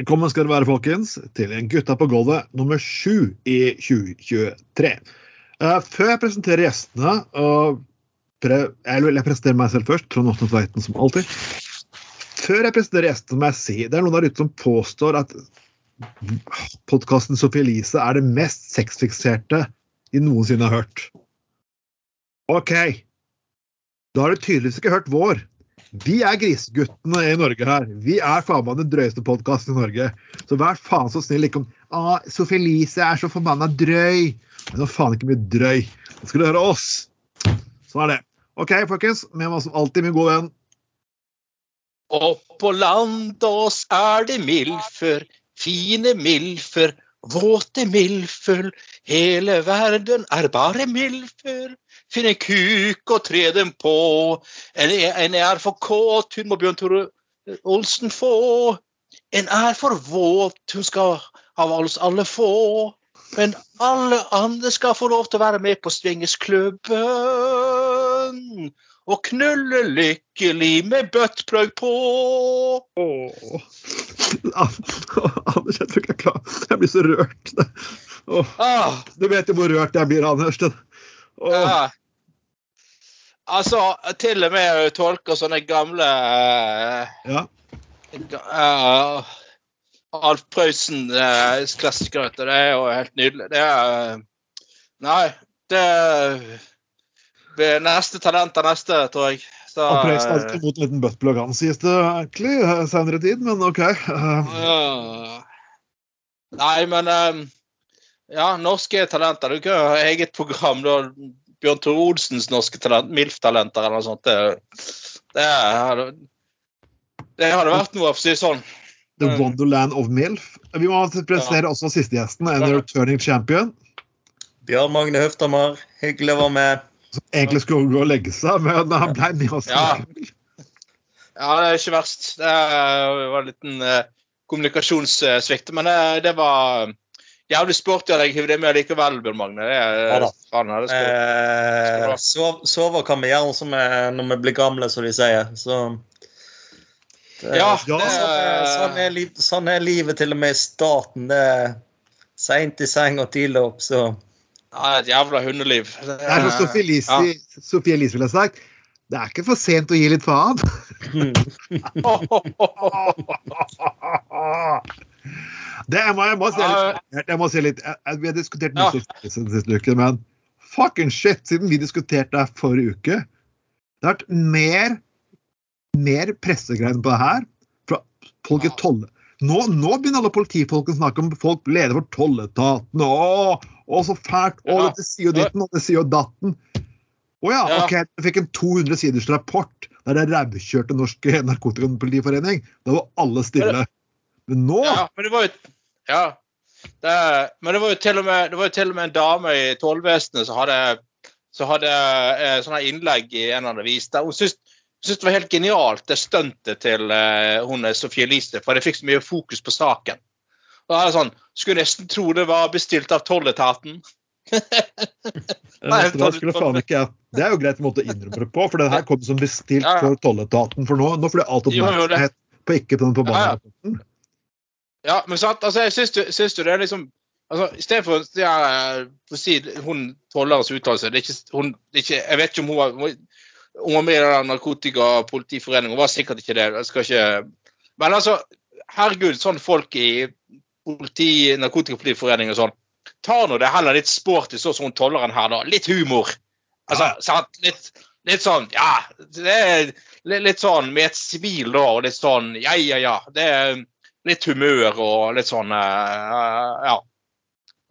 Velkommen skal dere være, folkens, til en Gutta på gulvet nummer sju i 2023. Eh, før jeg presenterer gjestene og pre Jeg vil presentere meg selv først. Trond Åsne Tveiten, som alltid. Før jeg presenterer gjestene, må jeg si det er noen der ute som påstår at podkasten Sophie Elise er det mest sexfikserte de noensinne har hørt. OK. Da har du tydeligvis ikke hørt vår. Vi er griseguttene i Norge her. Vi er faen meg den drøyeste podkasten i Norge. Så vær faen så snill ikke om Å, Sophie Elise er så forbanna drøy. Men er faen ikke mye drøy. Nå skal du høre oss. Sånn er det. OK, folkens. Med meg som alltid min gode venn. Oppå land oss er det milfer, fine milfer, våte milfer. Hele verden er bare milfer. Finn en kuk og tre dem på. En, en er for kåt, hun må Bjørn Tore Olsen få. En er for våt, hun skal av oss alle få. Men alle andre skal få lov til å være med på Svingesklubben. Og knulle lykkelig med buttplug på. Åh. Anders, jeg tror ikke jeg klarer Jeg blir så rørt. Åh. Ah, Du vet jo hvor rørt jeg blir, Anders. Åh. ja. Altså, til og med å tolke sånne gamle uh, Ja. uh, Alf Prøysen uh. Det er jo helt nydelig. Det er eh, Nei, det blir neste talent av neste, tror jeg. Så, Og Prøysen har alltid mot en liten buttplug, han sies det egentlig eh, senere tid, men OK. Eh. Nei, men Ja, norske talenter. Du kan ha eget program. da Bjørn Tore Olsens norske talent, MILF-talenter eller noe sånt. Det, det, hadde, det hadde vært noe, for å si det sånn. The. Wonderland of MILF. Vi må presentere også siste gjesten, en returning champion. Bjørn Magne Høftamar, hyggelig å være med. Som egentlig skulle gå og legge seg, men han ble med oss. Ja. Ja, det er ikke verst. Det var en liten eh, kommunikasjonssvikt. Men det, det var jævlig sporty av deg å hive det med likevel, Bjørn Magne. Det er, Ja da. faen, det skal, Eh, bra. sove sover kan vi gjøre som er når vi blir gamle, som de sier. Så det, Ja, Ja, det, sånn, er, sånn, er liv, sånn er livet til og med i starten. Det er seint i seng og tidlig opp, så ja, et jævla hundeliv. Det Det er som Sophie Elise, Ja. Ville sagt. Det er ikke for sent å gi litt faen. Det må jeg må si litt, jeg må si litt jeg, Vi har diskutert mye siste uken, men fucking shit, siden vi diskuterte det forrige uke Det har vært mer mer pressegreier på det her fra folk i Ja. tolle... Nå, nå begynner alle politifolkene å snakke om folk leder for tolletaten. Å, å, så fælt! Å, dette sier jo ditten, og det sier jo datten. Å ja, Ja. ok, jeg fikk en 200 siders rapport der det rævkjørte Norsk Narkotikapolitiforening. Da var alle stille. Men nå Ja, men det var jo Ja. Det, men det var, jo til og med, det var jo til og med en dame i tollvesenet som hadde, som hadde eh, sånne innlegg i en eller annen avis der hun syntes, det var helt genialt, det stuntet til eh, hun er Sofie Elise, for det fikk så mye fokus på saken. Og da er det sånn, Skulle nesten tro det var bestilt av tolletaten. Nei, det, jeg Det er jo greit måte å innrømme det på, for det her kom som bestilt Ja, ja. for tolletaten. For nå, nå får de alt det- oppmerksomhet på ikke på den Ja, ja. Ja, men sant, altså, jeg syns syns du det er liksom altså, I stedet for ja, for å si hun tollerens uttalelse det er ikke, hun, det er ikke, Jeg vet ikke om hun var, hun var med i den narkotikapolitiforeningen. Hun var sikkert ikke det. Jeg skal ikke Men altså, herregud, sånn folk i politi, narkotikapolitiforening og sånn Ta nå det heller litt sporty, sånn som hun tolleren her, da. Litt humor. Altså, sant? Litt litt sånn Ja, litt, litt sånn med et smil, da, og litt sånn Ja, ja, ja. Det er litt humør og litt sånn uh, Ja.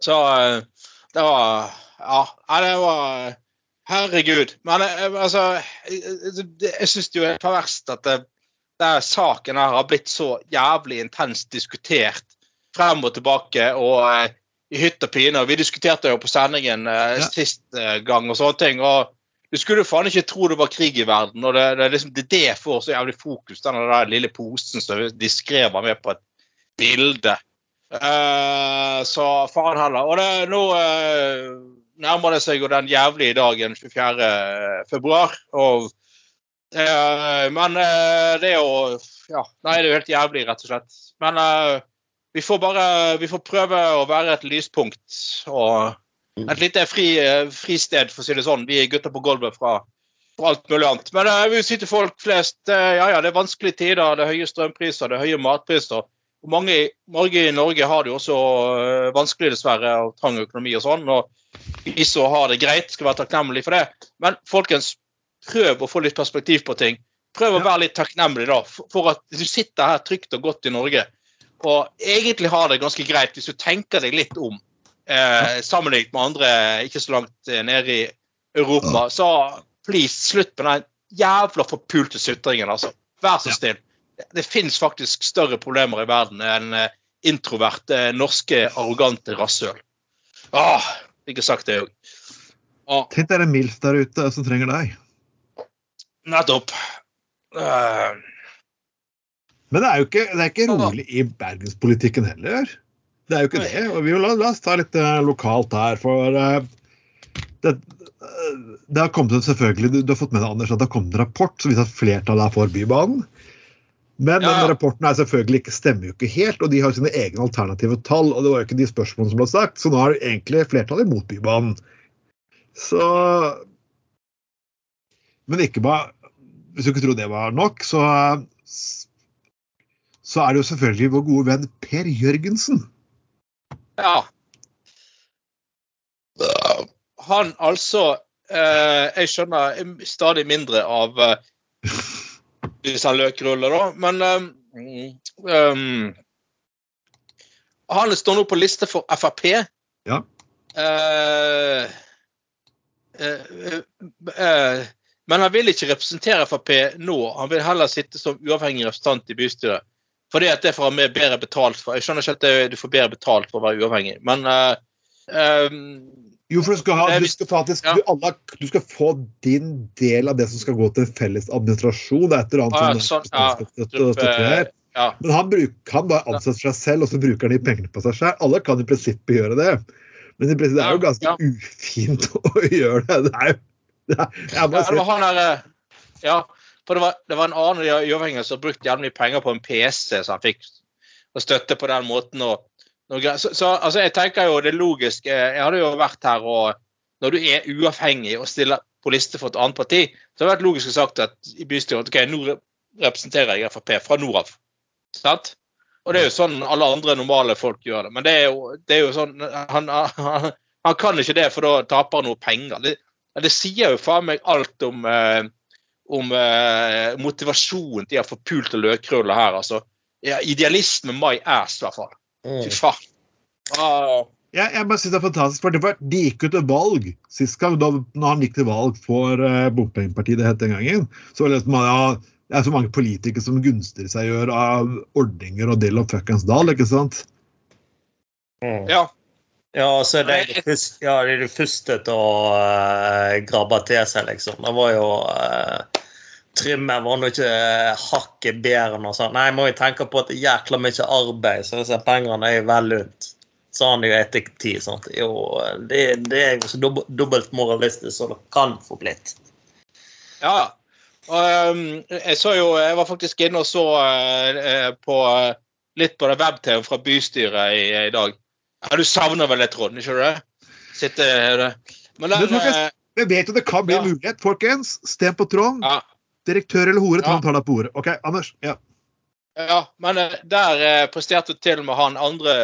Så uh, det var Ja, det var Herregud. Men eh, altså Jeg, syns det er perverst at det, der saken her har blitt så jævlig intenst diskutert frem og tilbake og i hytt og pine. Vi diskuterte jo på sendingen eh, Ja. sist eh, gang og sånne ting. og Du skulle faen ikke tro det var krig i verden. og Det, det, er liksom, det, det får så jævlig fokus, den der lille posen som de skrev med på et bilde. Eh, så faen heller. Og det, nå eh, nærmer det seg jo den jævlige dagen 24. februar. og Eh, men det er jo Ja, nei, det er jo helt jævlig, rett og slett. Men vi får bare Vi får prøve å være et lyspunkt og et lite fri, eh, fristed, for å si det sånn. Vi er gutter på gulvet fra, fra alt mulig annet. Men jeg vi vil si til folk flest eh, ja, ja, det er vanskelige tider. Det er høye strømpriser, det er høye matpriser. Og mange, mange i Norge har det jo også eh, vanskelig, dessverre, og trang økonomi og sånn. Og vi som har det greit, skal være takknemlige for det. Men folkens, prøv å få litt perspektiv på ting. Prøv å være litt takknemlig da, for at du sitter her trygt og godt i Norge. Og egentlig har det ganske greit hvis du tenker deg litt om, eh, sammenlignet med andre ikke så langt eh, nede i Europa. Så please, slutt med den jævla forpulte sutringen, altså. Vær så snill. Det, det fins faktisk større problemer i verden enn eh, introverte, norske, arrogante rasshøl. Åh, fikk sagt det òg. Tenk det MILF der ute som trenger deg. Nettopp. Eh, Men det er jo ikke, det er ikke rolig i bergenspolitikken heller. Det er jo ikke det. Og vi, la, la oss ta litt uh, lokalt her, for uh, det, uh, det har kommet selvfølgelig, du, du har fått med deg Anders, at det har kommet en rapport som viser at flertallet er for Bybanen. Men Ja, den rapporten er selvfølgelig ikke, stemmer jo ikke helt, og de har sine egne alternative tall. og Det var jo ikke de spørsmålene som ble sagt, så nå er det egentlig flertallet imot Bybanen. Så Men ikke bare Hvis du ikke tror det var nok, så så er det jo selvfølgelig vår gode venn Per Jørgensen. ja. Han altså eh, Jeg skjønner stadig mindre av eh, disse løkruller, da, men eh, um, Han står nå på liste for Frp. Ja. Eh, eh, eh, men han vil ikke representere Frp nå. Han vil heller sitte som uavhengig representant i bystyret. Fordi at det får han mer bedre betalt for. Jeg skjønner ikke at det, du får bedre betalt for å være uavhengig, men uh, um, Jo, for du skal, ha, er du skal faktisk ja. du, alle, du skal få din del av det som skal gå til felles administrasjon. Det er et eller annet Ah, ja, sånn, ja. her. ja. Men han bruk, kan bare ansette seg selv, og så bruker han de pengene på seg selv. Alle kan i prinsippet gjøre det. Men det er jo ganske ufint å gjøre det. det, er, jo- det er, bare det han der, eh, ja, for det var, det var en annen uavhengig som brukte jævlig mye penger på en PC, så han fikk støtte på den måten. Og, og, så, så altså, jeg tenker jo det logiske Jeg hadde jo vært her og Når du er uavhengig og stiller på liste for et annet parti, så hadde det vært logisk å sagt at i bystyret ok, nå representerer jeg Frp fra nord av. Sant? Og det er jo sånn alle andre normale folk gjør det. Men det er jo, det er jo sånn han, han, han kan ikke det, for da taper han noe penger. Det, det sier jo faen meg alt om, eh, om eh, motivasjonen til de forpulte løkruller her, altså. Ja, idealisme my ass, i hvert fall. Mm. Fy faen. Ah, jeg, jeg bare synes det er fantastisk, for De gikk jo til valg sist gang, da når han gikk til valg for uh, bompengepartiet det het den gangen. Så var det liksom, ja, det er så mange politikere som gunster seg gjør av ordninger og dill og fuckings dal, ikke sant? Mm. ja. Ja, så det er det, de første, ja, det er de første til å uh, grabbe til seg, liksom. Det var jo uh, Trimmen var nå ikke uh, hakket bedre enn sånn. Nei, må jo tenke på at det er jækla mye arbeid, så disse pengene er jo vel lunt. Sa han jo etter tid. Sant? Jo, det, det er jo så dobb dobbelt moralistisk som det kan få blitt. Ja. Og, um, jeg så jo Jeg var faktisk inne og så uh, på uh, litt på det web-TV fra bystyret i, i dag. Ja, Du savner vel det, Trond? Ikke du det? Sitte der. Men den, du, folkens, eh, Jeg vet jo det kan bli Ja. mulighet, folkens. Stem på Trond. ja, Direktør eller hore. Trond tar deg på ordet. OK, Anders. ja. ja, men eh, der eh, presterte til og med han andre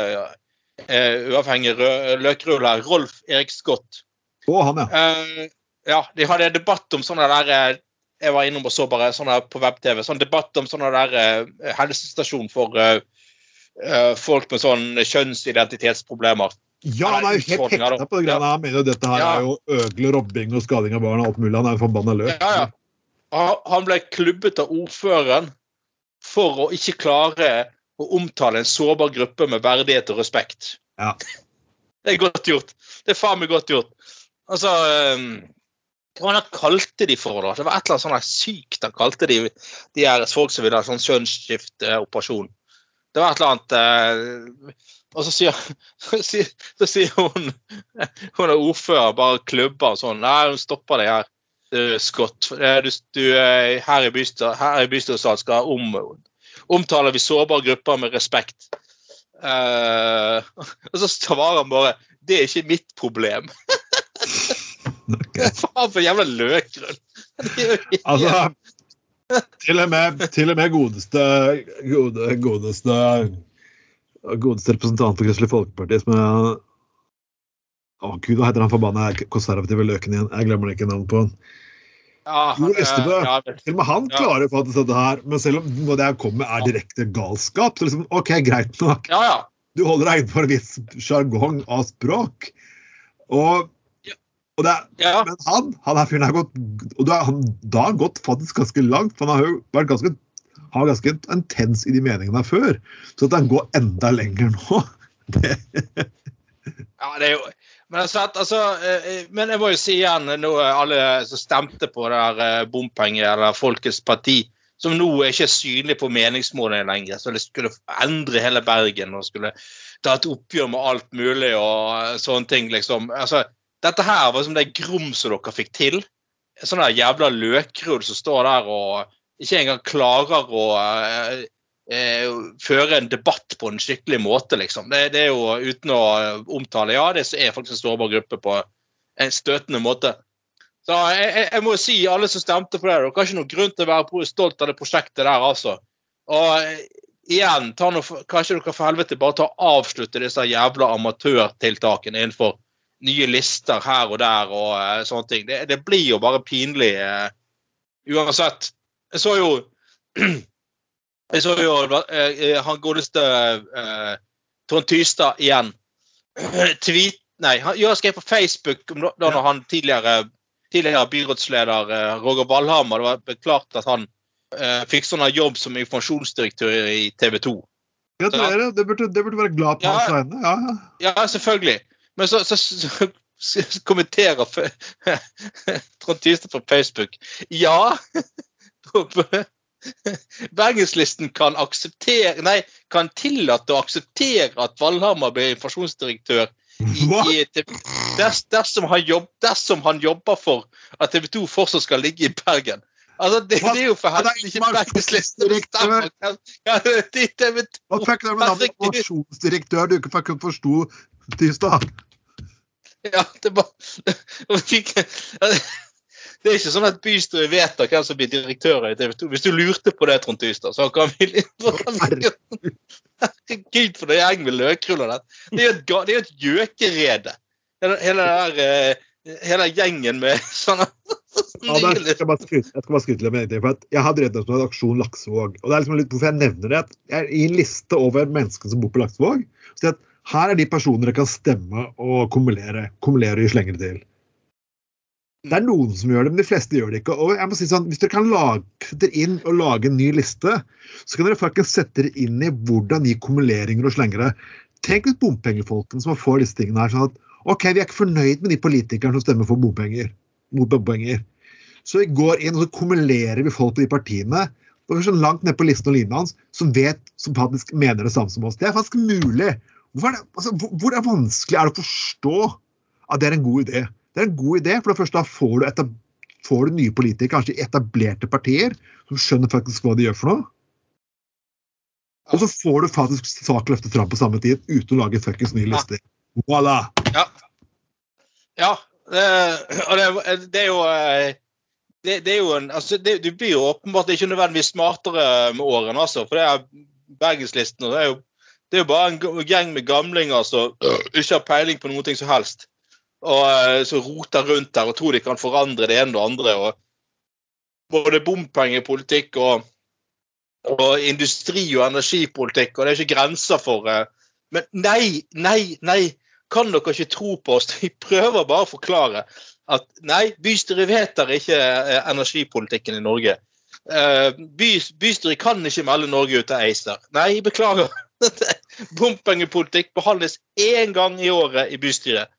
eh, uavhengige løkruller, Rolf Erik Scott. Å, han, ja. Eh, Ja, de hadde debatt om sånne der eh, Jeg var innom og så bare sånne der på web-TV. Sånn debatt om sånne der eh, helsestasjon for folk med sånn kjønnsidentitetsproblemer. Ja, han er jo helt hekta på det greiene. Han mener jo dette her Ja. er jo øgle, robbing og skading av barn og alt mulig. Han er jo forbanna løk. Ja, ja. Han- ble klubbet av ordføreren for å ikke klare å omtale en sårbar gruppe med verdighet og respekt. Ja. Det er godt gjort. Det er faen meg godt gjort. Altså um, Hva han kalte de for, da? Det var et eller annet sånn sykt han kalte de de her folk som ville ha sånn kjønnsskifteoperasjon. Det var et eller annet eh, Og så sier, så sier, så sier hun Hun er ordfører, bare klubber og sånn. Nei, hun stopper det her. Du, Scott, du, du her i bystyresalen skal om, omtaler vi sårbare grupper med respekt. Uh, og så svarer han bare Det er ikke mitt problem. Faen for jævla løkgrunn. Altså til og, med, til og med godeste gode, godeste godeste representant for Kristelig Folkeparti som er Å gud, hva heter han forbanna konservative løken igjen? Jeg glemmer ikke navnet på han. ja, Østebø. eh, ja, men- Til og med han Ja. klarer faktisk dette her, men selv om det jeg kommer med er direkte galskap, så liksom, OK, greit nok. ja, ja. Du holder deg innenfor en viss sjargong av språk. Og, og det ja. Men han, han her fyren har gått og da, han, da har han gått faktisk ganske langt. for Han har jo vært ganske, han var ganske intens i de meningene før. Så at han går enda lenger nå det, Ja, det er jo men, altså, altså, eh, men jeg må jo si igjen, nå er alle som stemte på det der eh, bompenger, eller Folkets parti, som nå er ikke synlig på meningsmålene lenger, så det skulle endre hele Bergen og skulle ta et oppgjør med alt mulig og eh, sånne ting, liksom. Altså, dette her var som det grumset dere fikk til. Sånn der jævla løkrull som står der og ikke engang klarer å eh, føre en debatt på en skikkelig måte, liksom. Det, det er jo uten å omtale Ja, det er faktisk en sårbar gruppe på en støtende måte. Så jeg, jeg, jeg må jo si, alle som stemte for det, dere har ikke noen grunn til å være stolt av det prosjektet der, altså. Og eh, igjen, noe, kanskje dere for helvete bare ta avslutte disse jævla amatørtiltakene innenfor nye lister her og der og uh, sånne ting. Det, det blir jo bare pinlig uh, uansett. Jeg så jo Jeg så jo eh, eh, han godeste eh, Trond Tystad igjen. Tweet Nei, han gjør skrev på Facebook om da da når han tidligere, tidligere byrådsleder eh, Roger Valhammer Det var beklart at han eh, fikk sånn jobb som informasjonsdirektør i TV 2. Gratulerer. Det burde, det burde være glad på Ja. hans vegne. Ja, ja. Ja, selvfølgelig. Men så, så, så, så kommenterer Trond Tystad på Facebook. Ja Bergenslisten kan akseptere Nei, kan tillate å akseptere at Valhammer blir informasjonsdirektør i, i TV ders, dersom, han jobb, dersom han jobber for at TV 2 fortsatt skal ligge i Bergen. Altså, det, det er jo for helvete ikke Bergenslisten hva- det er i TV 2. Hva fikk dere med informasjonsdirektør du ikke fikk forsto, Tystad? Ja, det bare Det er ikke sånn at bystyret vedtar hvem som blir direktør i TV 2. Hvis du lurte på det, Trond Tystad, så kan vi Herregud, for er gjeng med løkruller. der. Det er jo et, et gjøkerede. Hele, hele, der, eh, hele gjengen med sånne Ja, der, jeg skal bare skryte, jeg litt med det, for Jeg har drevet med Aksjon Laksevåg. og det er liksom litt hvorfor jeg nevner det. jeg er I en liste over mennesker som bor på Laksevåg, så at her er de personene dere kan stemme og kumulere. Kumulere og slenge det til. Det er noen som gjør det, men de fleste gjør det ikke. Og jeg må si sånn, Hvis dere kan lage, inn og lage en ny liste, så kan dere faktisk sette dere inn i hvordan de kumuleringer og slengere Tenk ut bompengefolkene som får disse tingene her. sånn at OK, vi er ikke fornøyd med de politikerne som stemmer for bompenger. Mot bompenger. Så vi går inn og så kumulerer vi folk på de partiene og vi er så langt ned på listen og linja hans som vet, som faktisk mener det samme som oss. Det er faktisk mulig. Hvor er det, altså, hvor, hvor er vanskelig er det å forstå at det er en god idé? Det er en god idé, for det første da får du, etab får du nye politikere, kanskje etablerte partier, som skjønner faktisk hva de gjør for noe. Og så får du faktisk sak løftet fram på samme tid uten å lage fuckings nye lister. Voilà! Ja. Det, og det, det er jo eh, det, det er jo en altså det, Du blir jo åpenbart ikke nødvendigvis smartere med årene, altså. For det er Bergenslisten og det er jo det er jo bare en gjeng med gamlinger som ikke har peiling på noe som helst. Og eh, som roter rundt der og tror de kan forandre det ene og andre. og Både bompengepolitikk og, og industri- og energipolitikk, og det er ikke grenser for eh, Men nei, nei, nei! Kan dere ikke tro på oss? Vi prøver bare å forklare at nei, bystyret vedtar ikke eh, energipolitikken i Norge. By, bystyret kan ikke melde Norge ut av ACER. Nei, beklager. Bompengepolitikk behandles én gang i året i bystyret.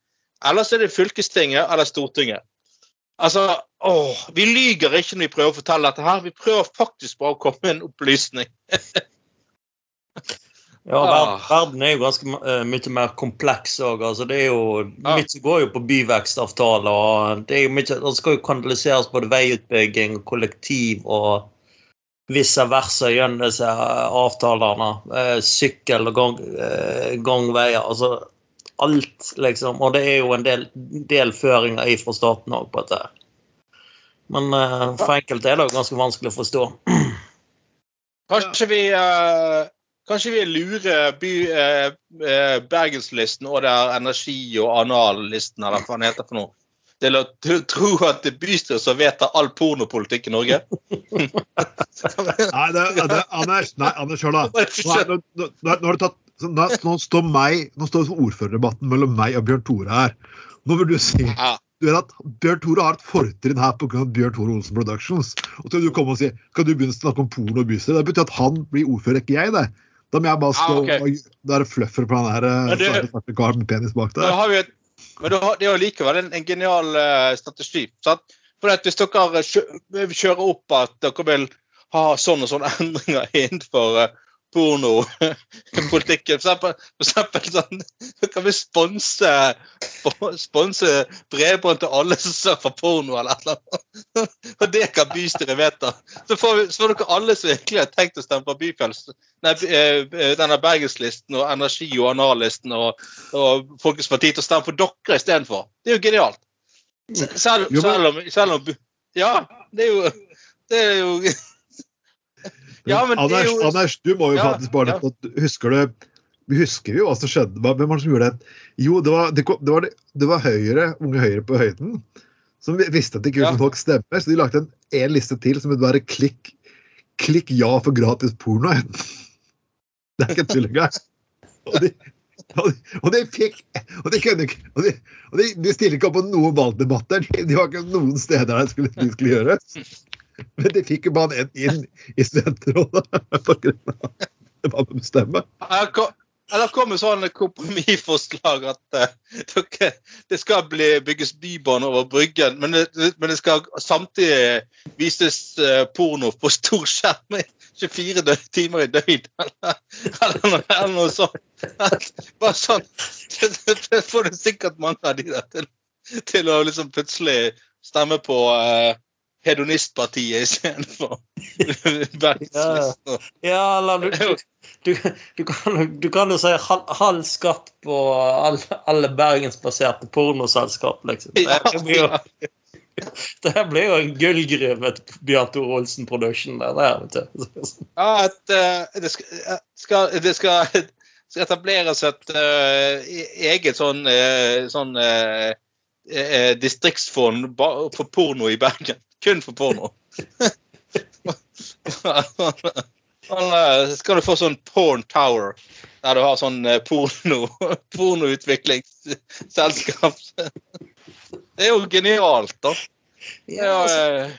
Ellers er det fylkestinget eller Stortinget. Altså, åh, Vi lyger ikke når vi prøver å fortelle dette her. Vi prøver faktisk bare å komme med en opplysning. Ja, Ah. verden er jo ganske eh, mye mer kompleks òg. Altså, det er jo, Ah. Mye går jo på byvekstavtaler. Det er jo mye, det skal jo kanaliseres både veiutbygging, kollektiv og vice versa gjennom disse avtalene. Eh, sykkel- og gang, eh, gangveier. Altså alt, liksom. Og det er jo en del, del føringer ifra staten òg på dette. Men uh, for enkelte er det jo ganske vanskelig å forstå. Kanskje vi uh... Kanskje vi lurer by, eh, eh, Bergenslisten og det er energi- og anallisten, eller hva den heter for noe, til å til å tro at det er bystyret som vedtar all pornopolitikk i Norge? Nei, det, det, Anders, nei, Anders, hør da. Nå, nå, nå, nå har du tatt, så nå, nå står meg, nå står ordførerdebatten mellom meg og Bjørn Tore her. Nå vil du si du vet at Bjørn Tore har et fortrinn her pga. Bjørn Tore Olsen Productions. Og så vil du komme og si kan du begynne å snakke om porno og bystyre? Det betyr at han blir ordfører, ikke jeg. det. Da må jeg bare stå Ah, okay. og er fluffer på Men svarte, svarte karen med penis bak der. har vi et, men har- det er jo likevel en, en genial uh, strategi. Sant? For at Hvis dere kjører opp at dere vil ha sånn og sånn endringer innenfor uh, pornopolitikken For eksempel, for eksempel sånn Kan vi sponse sponse bredbånd til alle som surfer porno, eller noe. Og det kan bystyret vedta. Så får, vi, så får dere alle som virkelig har tenkt å stemme på Byfjells Nei, eh, eh, denne Bergenslisten og energi- og anallisten og, og Folkets Parti til å stemme for dere istedenfor. Det er jo genialt. Selv, selv, om, selv om Ja, det er jo Det er jo Ja, men Anders, er jo Anders, du må jo Ja, faktisk bare ja. Husker du vi husker jo hva som skjedde. Hvem var det som gjorde det? Jo, det var, det, kom- det var, det var Høyre, Unge Høyre på høyden som visste at de ikke ville Ja. folk stemmer, så de lagde en, en liste til som ville bare klikk, 'Klikk ja for gratis porno'. Det er ikke tull engang. Og de, og, de, og de fikk Og de kunne ikke og de, og de, de stiller ikke opp på noen valgdebatter. De, de var ikke noen steder der de skulle, de skulle gjøre. Men de fikk jo bare en inn i senterrådet Det var å bestemme. Eller kommer sånn kompromissforslag at uh, det skal bli, bygges bybane over Bryggen, men det, men det skal samtidig vises uh, porno på stor skjerm i 24 dø timer i døgnet, eller, eller, eller noe sånt. Bare sånn det, det, det får du sikkert mange av de der til, til å liksom plutselig stemme på eh, Hedonistpartiet istedenfor Bergenslisten. Ja, eller du, du, du, kan, du kan jo si halv, skatt på alle, alle bergensbaserte pornoselskap, liksom. Det, blir jo, det blir jo en gullgruve til Bjørn Tore Olsen Production. Der, der, vet du. Ja, at eh, det, skal, eh, skal, det skal, skal etableres et e- eget sånn, uh, sånn eh, eh, distriktsfond for porno i Bergen. Kun for porno. Skal du få sånn porn tower, der du har sånn eh, porno pornoutviklingsselskap. Det er jo genialt, da. Ja, altså, eh,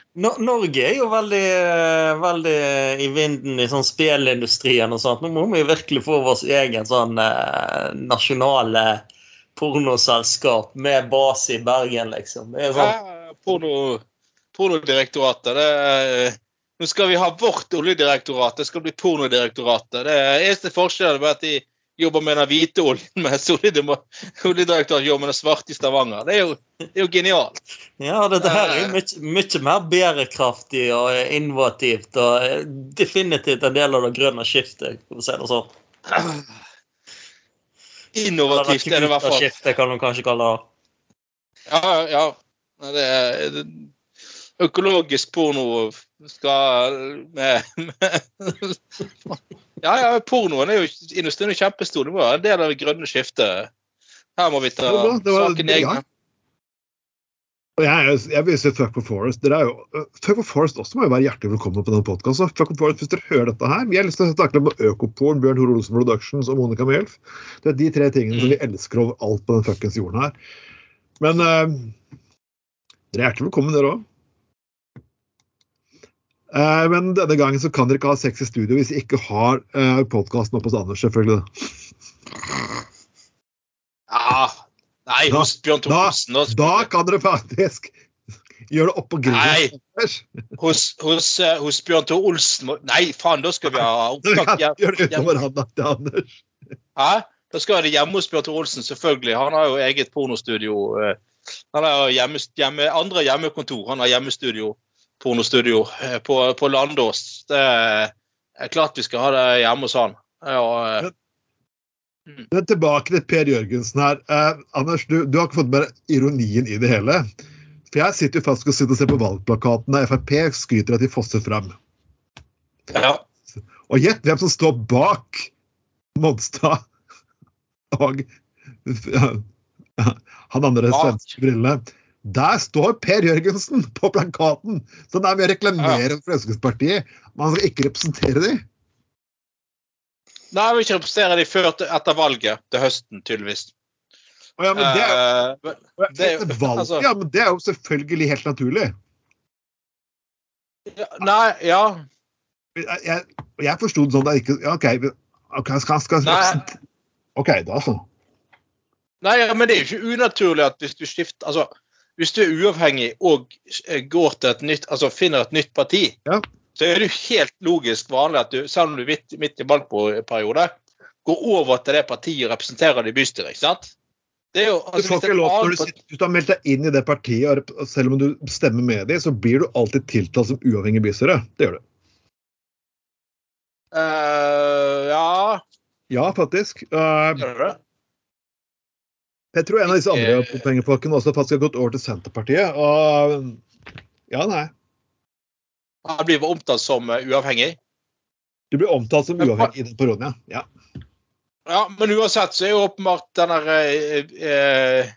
Norge er jo veldig, eh, veldig i vinden i sånn spillindustrien og sånt. Nå må vi virkelig få vår egen sånn eh, nasjonale pornoselskap med base i Bergen, liksom. Det er sånn, Ja, porno, pornodirektoratet. Det er, nå skal vi ha vårt oljedirektorat. Det skal bli pornodirektoratet. Det er eneste forskjellen er at de jobber med den hvite oljen, mens oljedirektoratet jobber med den svarte i Stavanger. Det er jo, det er jo genialt. Ja, dette her er mye, mye mer bærekraftig og innovativt og eh, definitivt en del av det grønne skiftet, for å si det sånn. Innovativt er det i hvert fall. Skiftet kan man kanskje kalle det. Ja, ja. Nei, Det er, det, økologisk porno skal med, med Ja, ja, pornoen er jo industrien er kjempestor. Det må være en del av det grønne skiftet. Her må vi ta var var- saken egne. Og jeg, jeg vil si Fuck for Forest. Dere er jo, uh, Fuck for Forest også må jo være hjertelig velkommen på denne podkasten. Fuck for Forest, hvis dere hører dette her, Vi har lyst til å snakke om Økoporn, Bjørn Tore Olsen Productions og Monica Mjølf. Det er de tre tingene som vi elsker over alt på den fuckings jorden her. Men uh, dere er hjertelig velkommen, dere òg. Uh, men denne gangen så kan dere ikke ha sex i studio hvis dere ikke har uh, podkasten oppe hos Anders, selvfølgelig. Nei, Da- hos Bjørn Tore da- da- kan dere faktisk gjøre det oppå Nei. grillen. Anders. Hos, hos, eh, hos Bjørn Tore Olsen Nei, faen, da skal vi ha opptak hjemme. Hæ? Da skal det hjemme hos Bjørn Tore Olsen, selvfølgelig. Han har jo eget pornostudio. eh, Han har hjemme, hjemme, andre hjemmekontor. Han har hjemmestudio, pornostudio, eh, på, på Landås. Det er klart vi skal ha det hjemme hos han. Ja, eh, Men tilbake til Per Jørgensen her. Eh, Anders, du, du har ikke fått med deg ironien i det hele. For jeg sitter jo fast og sitter og ser på valgplakaten der Frp skryter at de fosser fram. ja. Og gjett hvem som står bak Monstad og han andre svenske brillene. Der står Per Jørgensen på plakaten! Så det er med å reklamere for Fremskrittspartiet. Man skal ikke representere dem. Nei, jeg vil ikke representere dem før etter valget til høsten, tydeligvis. Ja, men det, er- det jo- altså- ja, men det er jo selvfølgelig helt naturlig. ja, nei, ja. Jeg, jeg, jeg forsto det sånn at jeg ikke ja, OK, okay skal, skal, skal. OK, da så. Nei, ja, men det er jo ikke unaturlig at hvis du skifter Altså, hvis du er uavhengig og eh, går til et nytt Altså finner et nytt parti, Ja. Så er det jo helt logisk vanlig at du, selv om du er midt, midt i valgperiode, går over til det partiet og representerer det i bystyret, ikke sant? Det jo Du altså, får ikke er lov når du, sitter, du har meldt deg inn i det partiet, og selv om du stemmer med dem, så blir du alltid tiltalt som uavhengig bystyre. Det gjør du. Uh, Ja, Ja, faktisk. Uh, gjør det det? jeg tror en av disse andre Ikke- pengefolkene også faktisk har gått over til Senterpartiet. Og ja, nei. Han blir omtalt som eh, uavhengig. Du blir omtalt som uavhengig i den perioden, ja. ja. Ja, men uansett så er jo åpenbart den der eh, eh,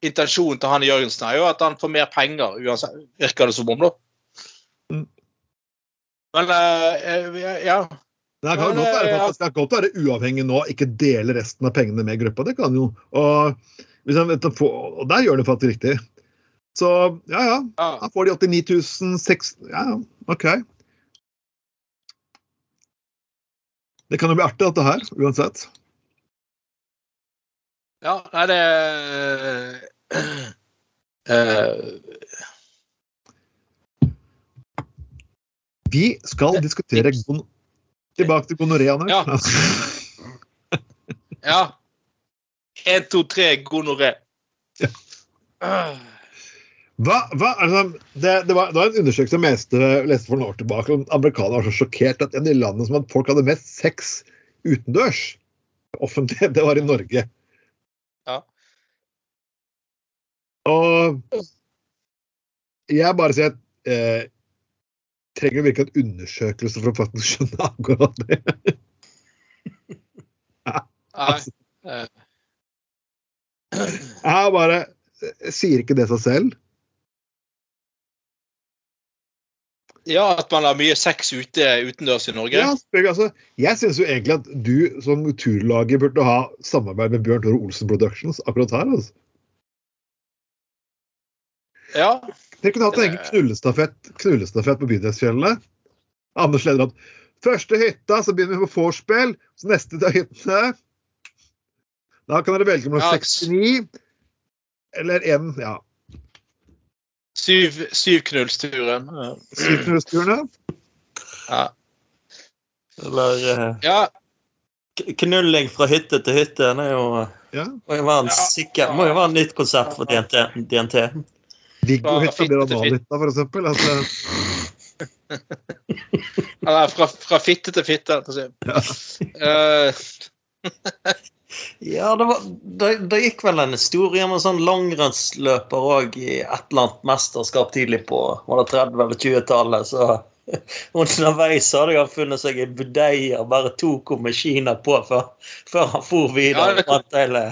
intensjonen til han Jørgensen er jo at han får mer penger, uansett, virker det som om, da. Mm. Men eh, ja. Det kan jo godt være, eh, godt være uavhengig nå, ikke dele resten av pengene med gruppa. Det kan jo. Og, og der gjør det faktisk riktig. Så ja, ja. Da får de 89 600 Ja, ja, OK. Det kan jo bli artig, dette her, uansett. ja nei, det uh... Vi skal diskutere gon Tilbake til gonoré, Anders. Ja. Ja. Én, to, tre, gonoré. Ja. Hva, hva, altså, det, det, var, det var en undersøkelse jeg leste, leste for noen år tilbake. om Amerikanere var så sjokkert at en av de landene som at folk hadde mest sex utendørs, offentlig, det var i Norge. Ja. Og jeg bare sier at eh, trenger virkelig en undersøkelse for å faktisk skjønne akkurat det? Nei. altså. Jeg bare jeg sier ikke det seg selv. Ja, at man har mye sex ute utendørs i Norge. Ja, altså, jeg syns jo egentlig at du som turlager burde ha samarbeid med Bjørn Tore Olsen Productions akkurat her. altså. Ja. Dere kunne hatt en egen knullestafett, knullestafett på Bydelsfjellene. Anders leder at første hytta, så begynner vi på vorspiel. Så neste til hyttene Da kan dere velge mellom Ja. 69 eller en ja, Syv, syvknullsturen. Ja. syv knullsturene. Ja. Eller eh, ja. knulling fra hytte til hytte. Det er jo, Ja. må, jo være en Ja. sikker, må jo være et nytt konsept for DNT. DNT. Viggo-hytta blir analhytta, for eksempel. Altså, Eller fra, fra fitte til fitte. for å si. Eh, Ja, det, var, det, det gikk vel en historie om en sånn langrennsløper òg i et eller annet mesterskap tidlig på var det 30- eller 20-tallet. Så underveis hadde han funnet seg en budeie og bare tok henne med Kina på før, før han for videre. Ja, det kom- hele,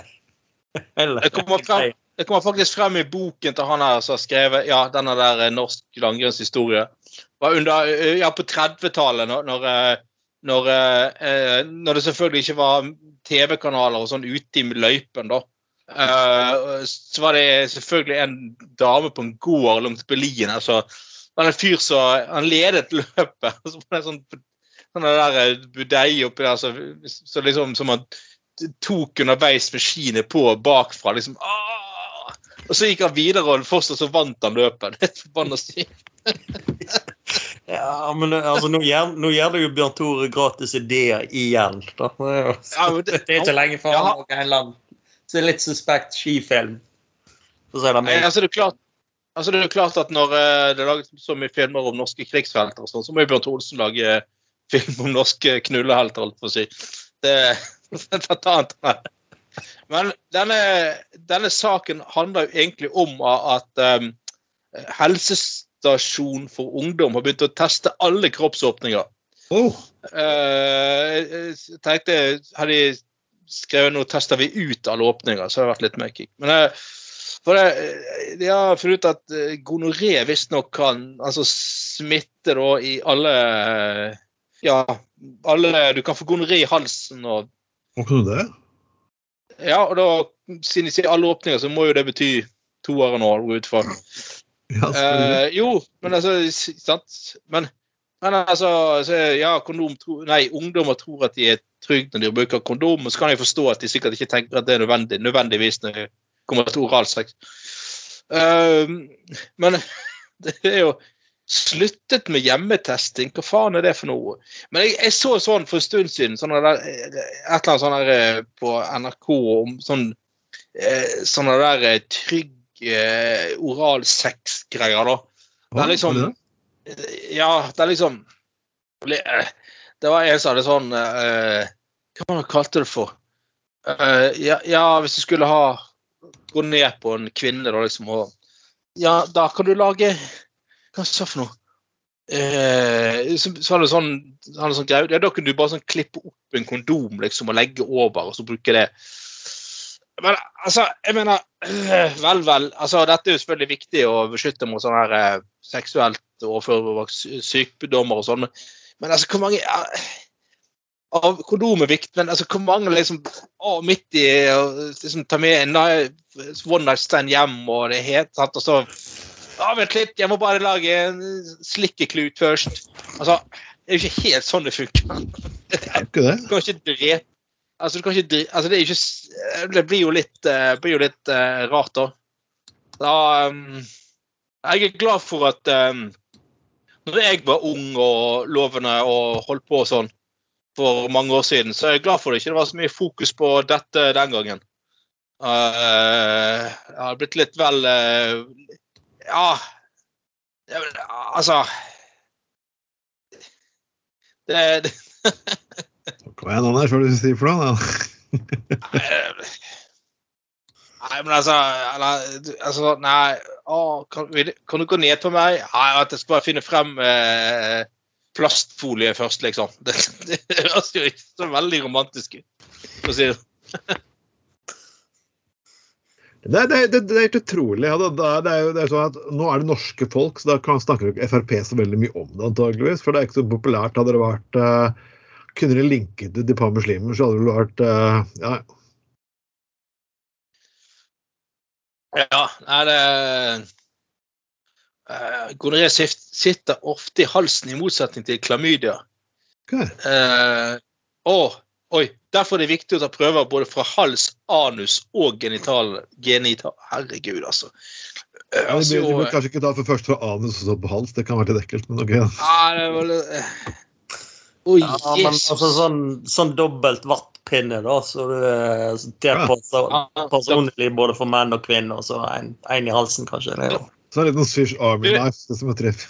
hele det kommer frem det kommer faktisk frem i boken til han her som har skrevet ja, denne der eh, norsk langrennshistorie. Var under, eh, ja, på 30-tallet, når, når, eh, når, eh, når det selvfølgelig ikke var TV-kanaler og sånn ute i løypen, da. Eh, så var det selvfølgelig en dame på en gård langs Berlin. Altså, det var en fyr som Han ledet løpet. og Så var det sånn, sånn der budei budeie oppi der så, så liksom, som han tok underveis med skiene på bakfra. liksom, Aah! Og så gikk han videre, og fortsatt så vant han løpet. Det er forbanna sykt. Ja, men eh, altså, nå gjør, nå gjør det jo Bjørn Tore gratis ideer igjen. Da. Det er jo- Ja, det- det er ikke lenge før Ja. han lager en eller annen så det er litt suspekt skifilm. Så sier det meg. altså, det er klart Altså, det er klart at Når eh, det er laget så mye filmer om norske krigsfelter, og sånn, så må jo Bjørn Tore Olsen lage eh, film om norske knullehelter, holdt på å si. Det, det er han til. Men denne, denne saken handler jo egentlig om at um, helsestasjon for ungdom har begynt å teste alle kroppsåpninger. Oh, Eh, jeg tenkte Hadde de skrevet nå tester vi ut alle åpninger, så hadde det vært litt kick. Men eh, for det, eh, de har funnet ut at gonoré visstnok kan altså smitte da i alle Ja, alle Du kan få gonoré i halsen og kan du det? Ja, og da, siden de sier alle åpninger, så må jo det bety toeren år, går ut fra. Ja. Eh, jo, men altså Sant? Men, men altså så, Ja, kondom tro, Nei, ungdommer tror at de er trygge når de bruker kondom, og så kan jeg forstå at de sikkert ikke tenker at det er nødvendig, nødvendigvis når det kommer til oralsex. Eh, men det er jo sluttet med hjemmetesting. Hva faen er det for noe? Men jeg, jeg så sånn for en stund siden, sånn der, et eller annet sånn der eh, på NRK om sånn sånn sånne der eh, trygg eh, oralsex-greier, da. Det er liksom Ja, det er liksom eh, Det var en som hadde sånn eh, Hva var det han kalte det for? Eh, ja, ja, hvis du skulle ha Gå ned på en kvinne, da, liksom, og Ja, da kan du lage Hva sa for noe? Eh, så, så hadde det sånn, hadde sånn greie, ja, Da kunne du bare sånn klippe opp en kondom liksom, og legge over, og så bruke det. Men altså, jeg mener øh, Vel, vel. altså Dette er jo selvfølgelig viktig å beskytte mot sånne her eh, seksuelt overførbare sy- sykdommer og sånn, men, men altså, hvor mange ja, Av kondom er viktig, men altså, hvor mange liksom å, midt i å liksom, ta med en one night stand hjem, og det er helt sant, og så ja, Vent litt, jeg må bare lage en slikkeklut først. Altså, det er jo ikke helt sånn det funker. Det er jo ikke det. Du kan ikke drepe Altså, du kan ikke Altså, det ikke Det blir jo litt, uh, blir jo litt uh, rart, da. Da um, Jeg er glad for at um, Når jeg var ung og lovende og holdt på sånn for mange år siden, så er jeg glad for det ikke det var så mye fokus på dette den gangen. Uh, jeg har blitt litt vel uh, Ja Altså det, det Hva er det du sier for noe? Nei, men altså, altså Nei, å, kan, kan du gå ned på meg? Nei, at jeg skal bare finne frem eh, plastfolie først, liksom. Det, det høres jo ikke så veldig romantisk ut. For å si det. Det, det, det, det er helt utrolig. Ja, det, er, det, jo, er sånn at Nå er det norske folk, så da kan snakker ikke Frp så veldig mye om det, antageligvis. For det er ikke så populært. Hadde det vært uh, Kunne de linket det til et par muslimer, så hadde det vel vært uh, Ja, Ja, nei, det uh, Gonoré sitter ofte i halsen, i motsetning til klamydia. Okay. Uh, og, oi, Derfor er det viktig å ta prøver både fra hals, anus og genital. genital. Herregud, altså. Uh, Ja, altså, de, de jo, kanskje ikke ta for først fra anus og så på hals. Det kan være litt ekkelt, men ok. da. ah, det var litt eh. Oi, Ja, men altså sånn, sånn dobbelt vattpinne, da, så du så Ja, personlig både for menn og kvinner, og så en, en i halsen, kanskje. Det er jo er det noen Swish Army knife, det som er treff.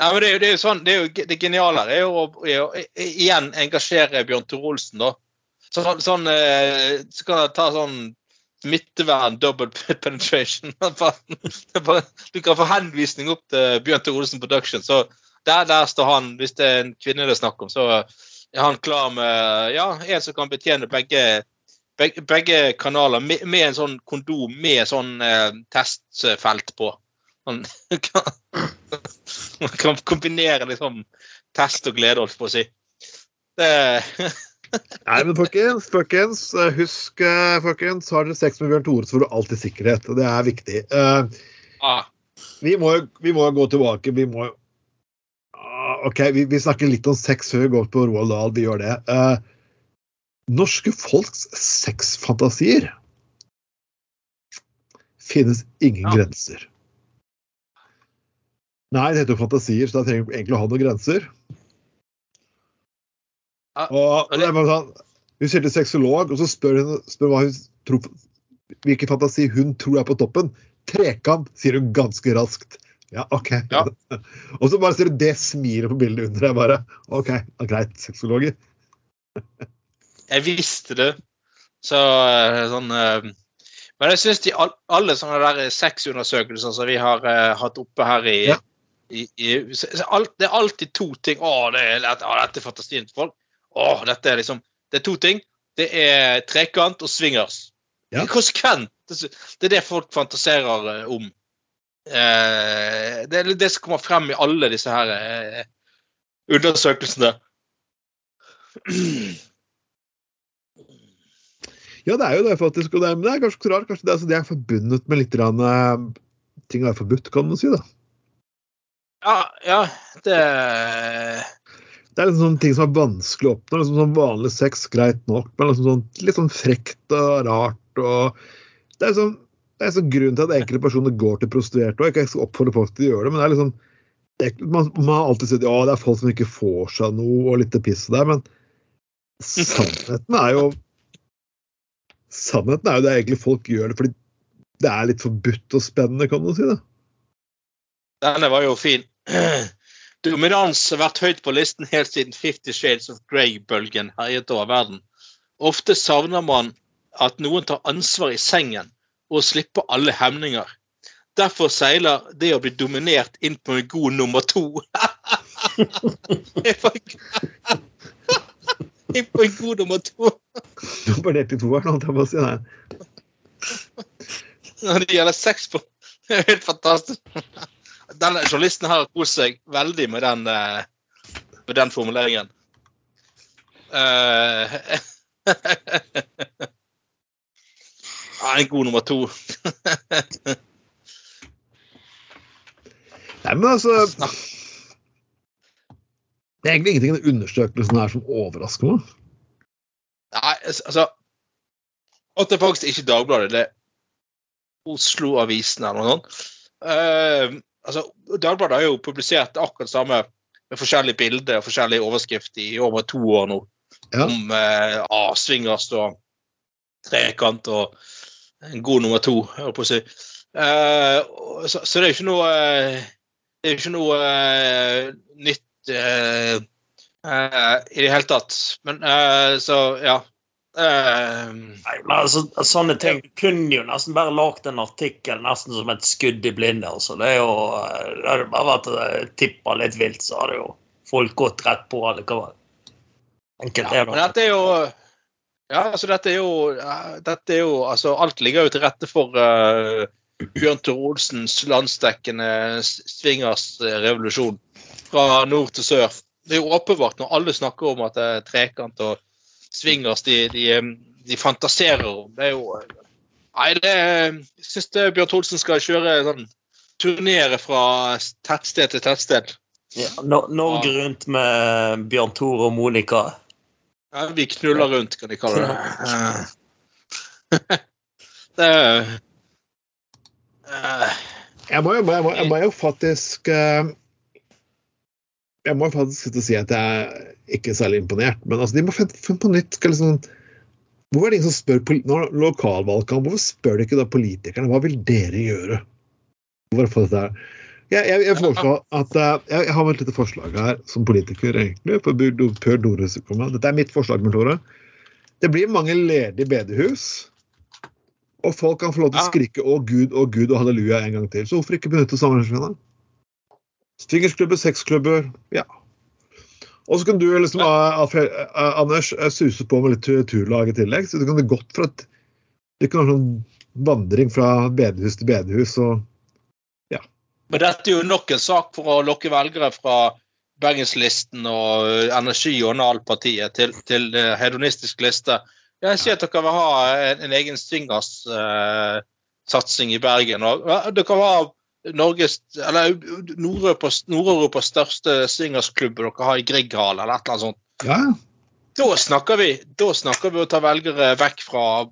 Nei, men det, er jo- det er jo sånn, det, er jo, det geniale her er jo å igjen engasjere Bjørn Tore Olsen, da. Sånn, sånn eh, Så kan jeg ta sånn smittevern, double penetration. Du kan få henvisning opp til Bjørn Tore Olsen Production. Så der, der står han, hvis det er en kvinne det er snakk om, så er han klar med ja, en som kan betjene begge begge, begge kanaler med, med en sånn kondom med sånn eh, testfelt på. Man kan kombinere liksom test og glede, holdt på å si. Det, Nei, men folkens, folkens, husk, eh, folkens, har dere sex med Bjørn Tore, så får du alltid sikkerhet. og Det er viktig. Uh, ah, vi, må, vi må gå tilbake. Vi må OK, vi, vi snakker litt om sex før vi går på Roald Dahl. Vi gjør det. Uh, norske folks sexfantasier finnes ingen Ja. grenser. Nei, det heter jo fantasier, så da trenger vi egentlig å ha noen grenser. Ja, Og det er sånn, Hun sier til sexolog, og så spør hun spør hun tror, hvilken fantasi hun tror er på toppen. Trekant, sier hun ganske raskt. Ja, OK. Ja. og så bare ser du det smilet på bildet under. deg. bare OK, greit, sexologer. jeg visste det. Så eh, sånn eh, Men jeg syns de all, alle sånne der sexundersøkelser som vi har uh, hatt oppe her i, Ja. i, i alt, Det er alltid to ting. Å, det er, å, dette er fantasien til folk. Å, dette er liksom Det er to ting. Det er trekant og swingers. Ja. Konsekvent. Det det er det folk fantaserer om. Eh, det er det som kommer frem i alle disse her eh, undersøkelsene. Ja, det er jo det, faktisk. Og det er, men det er kanskje ikke så rart. Kanskje det, altså, det er forbundet med litt rann, eh, ting er forbudt, kan man si. da. Ja, ja, det Det er liksom sånne ting som er vanskelig å oppnå. Liksom sånn vanlig sex, greit nok, men liksom sånn, litt sånn frekt og rart. og Det er sånn, det er sånn grunnen til at enkelte personer går til prostituerte. og Jeg skal oppfordre folk til å gjøre det, men det er liksom er, man, man har alltid sett ja, det er folk som ikke får seg noe, og litt piss der, men sannheten er jo Sannheten er jo det egentlig folk gjør det fordi det er litt forbudt og spennende, kan man si. det. Denne var jo fin. Dominans har vært høyt på listen helt siden Fifty Shades of Grey-bølgen herjet over verden. Ofte savner man at noen tar ansvar i sengen og slippe alle hemninger. Derfor seiler det å bli dominert inn på en god nummer to. inn på en god nummer to Dominert i to her, holdt jeg på å si. Nei. når det gjelder sex på. Det er helt fantastisk. Denne journalisten har kost seg veldig med den, eh, med den formuleringen. Eh, ja, en god nummer to. Nei, men altså Det er egentlig ingenting i den undersøkelsen her som overrasker meg. Nei, altså At det er faktisk ikke Dagbladet, det er Oslo-avisen eller noe sånt. Uh, altså, Dagbladet har jo publisert akkurat det samme med forskjellige bilder og forskjellige overskrifter i over to år nå. Ja. Om uh, ah, swingers og trekant og en god nummer to, holdt på å si. Uh, så, så det er jo ikke noe uh, Det er jo ikke noe uh, nytt i det hele tatt. Men så, ja. Nei, men altså, sånne ting Du kunne jo nesten bare lagd en artikkel nesten som et skudd i blinde. Altså. Det er jo Det hadde bare vært tippa litt vilt, så hadde jo folk gått rett på allikevel. Enkelt Ja, er men dette er jo Ja, altså dette er jo Dette er jo Altså, alt ligger jo til rette for uh, Bjørn Tore Olsens landsdekkende s- swingers-revolusjon fra nord til sør. Det er jo åpenbart når alle snakker om at det er trekant og swingers de, de, eh, de fantaserer om. Det er jo Nei, det Jeg syns Bjørn Tore Olsen skal kjøre sånn turnere fra tettsted til tettsted. Ja, Norge rundt med Bjørn Tore og Monica. Ja, vi knuller rundt, kan de kalle det. Eh, det er uh. Jeg må, jo- jeg, må, jeg må jo faktisk eh, Jeg må jo faktisk sitte og si at jeg er ikke særlig imponert. Men altså, de må finne på nytt. Skal liksom, hvorfor er det ingen som spør når Nå lokalvalgkamp, hvorfor spør de ikke da politikerne hva vil dere gjøre? For å få dette her? Jeg, jeg, jeg foreslår at eh, jeg, jeg har vel et lite forslag her som politiker, egentlig. for Bur- Per Dores. Dette er mitt forslag, med Tore. Det blir mange ledige bedehus. Og folk kan få lov til å skrike 'Å Gud, å Gud' og halleluja en gang til. Så hvorfor ikke benytte samarbeidsklubber? Swingersklubber, sexklubber, ja. Og så kan du liksom, eh, Alfred, eh, Anders, eh, suse på med litt tur- turlag i tillegg. Så du kan det godt for at det kan være sånn vandring fra bedehus til bedehus. og Men dette er jo nok en sak for å lokke velgere fra Bergenslisten og eh, Energi- og Nal-partiet til, til eh, hedonistisk liste. Jeg ser at dere vil ha en, en egen swingers-satsing i Bergen. og Dere vil ha Norges, eller Nord-Europas Nord største swingersklubb dere har i Grieghallen eller et eller annet sånt. Ja. Da snakker vi da snakker vi å ta velgere vekk fra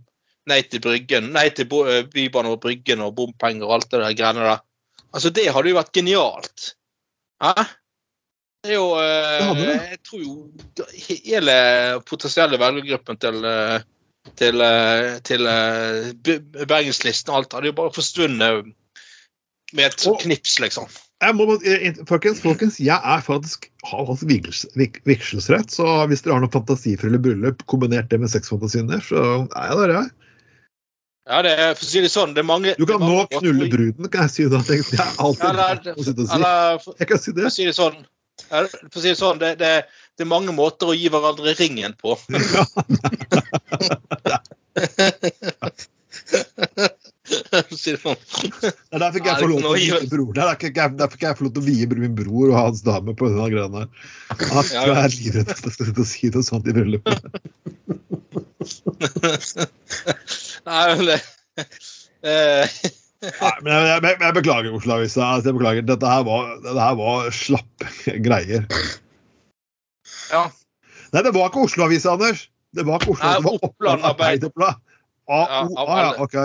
Nei til Bryggen, nei til eh, og Bryggen og bompenger og alt det der greiene der. Altså, det hadde jo vært genialt. Hæ? Det er jo eh. Jeg tror jo hele potensielle velgergruppen til eh, til, eh, til eh, Bergenslisten og alt hadde jo bare forsvunnet med et Og- knips, liksom. Jeg må, folkens, folkens, jeg er faktisk, har vigsels, vigselsrett, så hvis dere har noe fantasifulle bryllup kombinert det med sexfantasien der, så er jeg der, jeg. Ja, det er, for å si det sånn, det er mange Du kan er nå knulle bruden, kan jeg si da. Det er alltid Eller, å sitte og si. eller for, Jeg kan si for det. å si det sånn, ja, for å si det, sånn det, det, det er mange måter å gi hverandre ringen på. For si det er derfor ikke jeg får lov til å vie bror. Det er derfor ikke jeg- får lov til å vie min bror og hans dame på denne greia der. Han Ja, er jeg livredd for å jeg si noe sånt i bryllupet. Nei, men det eh, Nei, men jeg, jeg, jeg beklager, Oslo Avisa. Altså, jeg beklager. Dette her var, dette her var slappe greier. Ja. Nei, det var ikke Oslo Avisa, Anders. Det var ikke Oslo, Nei, det var Oppland Arbeiderblad. Ja, av ah, ja, ok.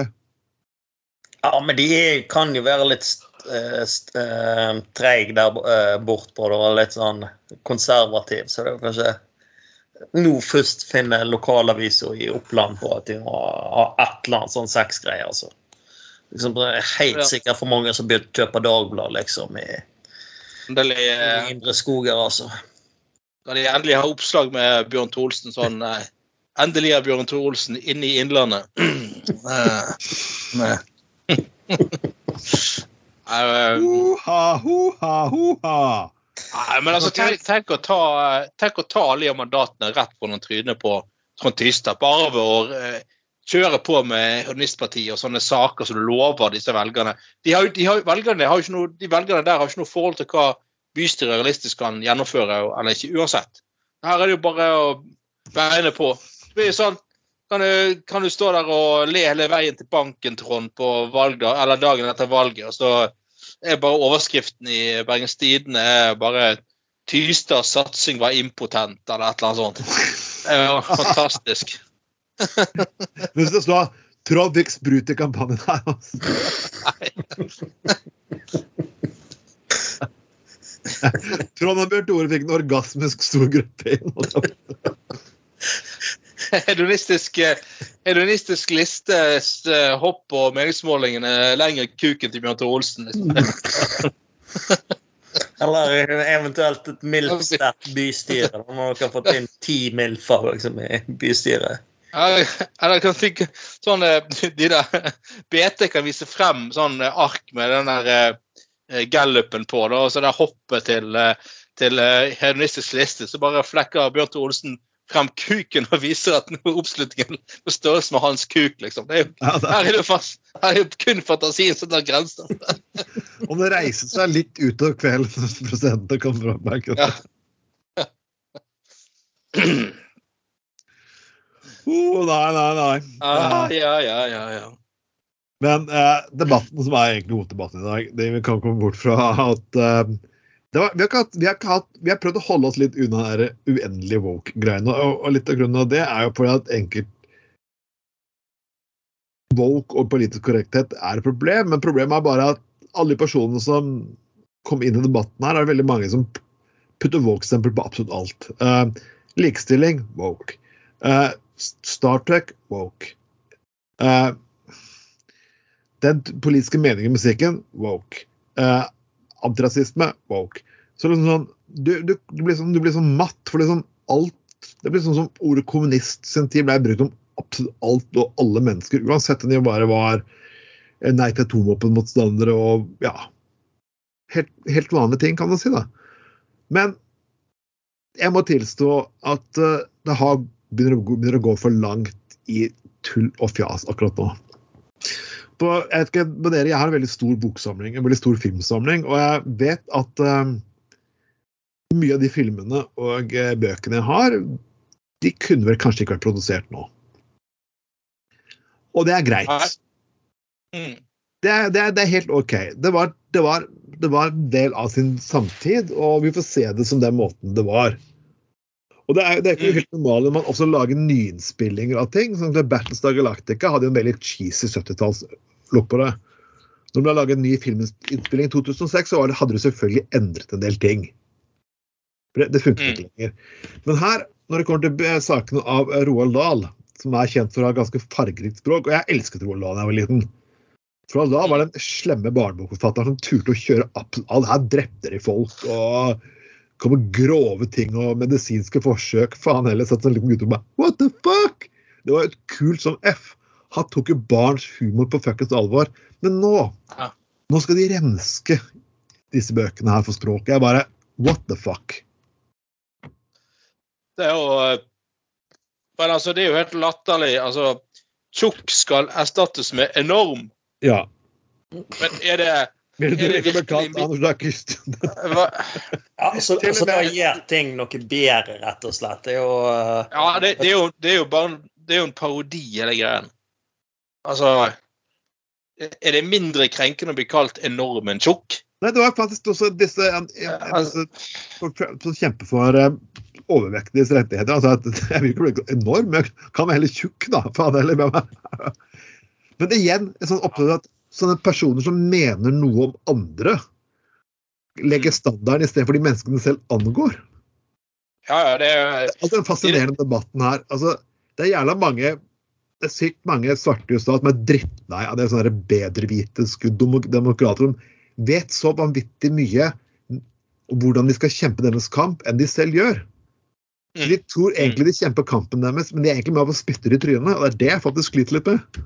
Ja, men de kan jo være litt uh, uh, treige der uh, bortpå. Da, litt sånn konservativ. Så det er jo kanskje nå først finner lokalavisa i Oppland på at de må ha et eller annet sånn sexgreier. Altså. Liksom, det er helt Ja. sikkert for mange som begynte å kjøpe Dagblad liksom, i, endelig, i eh, indre skoger. altså. Kan de endelig ha oppslag med Bjørn Thorolsen sånn nei. Endelig er Bjørn Thorolsen inne i Innlandet. Nei. med- Eh, Hoha, hoha, hoha. Nei, men altså, tenk, tenk, å ta, tenk å ta alle de mandatene rett på noen trynet på Trond Tystad. Bare ved å eh, kjøre på med Hedonistpartiet og sånne saker som du lover disse velgerne. De, har, de, har, velgerne har noe, de velgerne der har ikke noe forhold til hva bystyret realistisk kan gjennomføre eller ikke, uansett. Her er det jo bare å beine på. Det blir sånn, kan du, kan du stå der og le hele veien til banken, Trond, på valgdag, eller dagen etter valget, og så er bare overskriften i Bergens Tidende er bare Tystads satsing var impotent, eller et eller annet sånt. Det er jo fantastisk. Hvis det står Trond fikk sprut i kampanjen her, altså. Trond og Bjørn Tore fikk en orgasmisk stor gruppe inn. Hedonistisk, hedonistisk listes eh, hopp på meningsmålingene lenger kuken til Bjørn Tore Olsen. liksom. Eller eventuelt et mildt bystyre. Når man kan få inn ti milfer liksom, i bystyret. Eller kan tenke sånn eh, de der BT kan vise frem sånn eh, ark med den der gallupen på, da, og så det hoppet til, til hedonistisk liste, så bare flekker Bjørn Tore Olsen frem kuken og viser at oppslutningen er på størrelse med hans kuk, liksom. Det er jo, Ja, det her, er det fast, her er jo kun fantasien som tar grenser. Om det reiser seg litt utover kvelden presidenten kommer fram. Ja. Ja. Oh, nei, nei, nei. Ah, ja, ja, ja, ja. Men eh, debatten som er egentlig hoveddebatten i dag, det vi kan komme bort fra at eh, var, vi, har hatt, vi, har hatt, vi har prøvd å holde oss litt unna den uendelige woke-greiene. Og, og litt av grunnen av det er jo fordi at enkelt woke og politisk korrekthet er et problem. Men problemet er bare at alle de personene som kom inn i debatten her, er veldig mange som putter woke-stempel på absolutt alt. Uh, likestilling woke. Uh, Star Trek woke. Uh, den politiske meningen i musikken woke. Eh, antirasisme woke. Så liksom sånn, du, du, du, blir sånn, du blir sånn matt, for liksom alt Det blir sånn som ordet kommunist sin tid ble brukt om absolutt alt og alle mennesker, uansett om de bare var eh, nei til atomvåpenmotstandere og ja helt, helt vanlige ting, kan man si. da. Men jeg må tilstå at eh, det har, begynner, å, begynner å gå for langt i tull og fjas akkurat nå. På, jeg, vet ikke, med dere, jeg har en veldig stor boksamling, en veldig stor filmsamling, og jeg vet at um, mye av de filmene og uh, bøkene jeg har, de kunne vel kanskje ikke vært produsert nå. Og det er greit. Mm. Det er, det, er, det er helt OK. Det var, det, var, det var en del av sin samtid, og vi får se det som den måten det var. Og det er, det er ikke Mm. helt normalt når man også lager nyinnspillinger av ting. Sånn at Battlestar Galactica hadde en veldig cheesy 70-tallslook på det. Når man laget en ny filminnspilling i 2006, så det, hadde du selvfølgelig endret en del ting. Det, det funket ikke lenger. Men her, når det kommer til eh, sakene av eh, Roald Dahl, som er kjent for å ha ganske fargerikt språk, og jeg elsket Roald Dahl da jeg var liten For da var den slemme barnebokforfatteren som turte å kjøre absolutt Alt her drepte de folk, og kom med grove ting og medisinske forsøk. Faen heller satt sånn liten gutt og bare What the fuck? Det var jo kult som F. Han tok jo barns humor på fuckings alvor. Men nå Ja. Nå skal de renske disse bøkene her for språket. Jeg bare What the fuck? Det er jo eh, Men altså, det er jo helt latterlig. Altså, tjukk skal erstattes med enorm. Ja. Men er det Vil du Er det kalt Anders Dackist? hva, Ja, så, altså, og så da med- ting noe bedre, rett og slett. Det er jo uh, Ja, det, det, er jo, det er jo bare Det er jo en parodi, hele greien. Altså Er det mindre krenkende å bli kalt enorm enn tjukk? Nei, det var faktisk også disse, altså- disse som kjemper for uh, overvektiges rettigheter. Altså at Jeg vil ikke bli enorm, men jeg kan være heller tjukk, da. Faen heller. Men, men igjen, en sånn oppdrag at sånne personer som mener noe om andre, legger standarden istedenfor de menneskene selv angår. Ja, ja, det er Altså Den fascinerende debatten her. altså Det er jævla mange det er sykt mange svarte i USA som er drittlei av det sånne der bedrevitenske demo- demokrater som vet så vanvittig mye om hvordan de skal kjempe deres kamp, enn de selv gjør. Mm. De tror egentlig de kjemper kampen deres, men de er egentlig med på å spytte det i trynet. Og det er det jeg faktisk sliter litt med.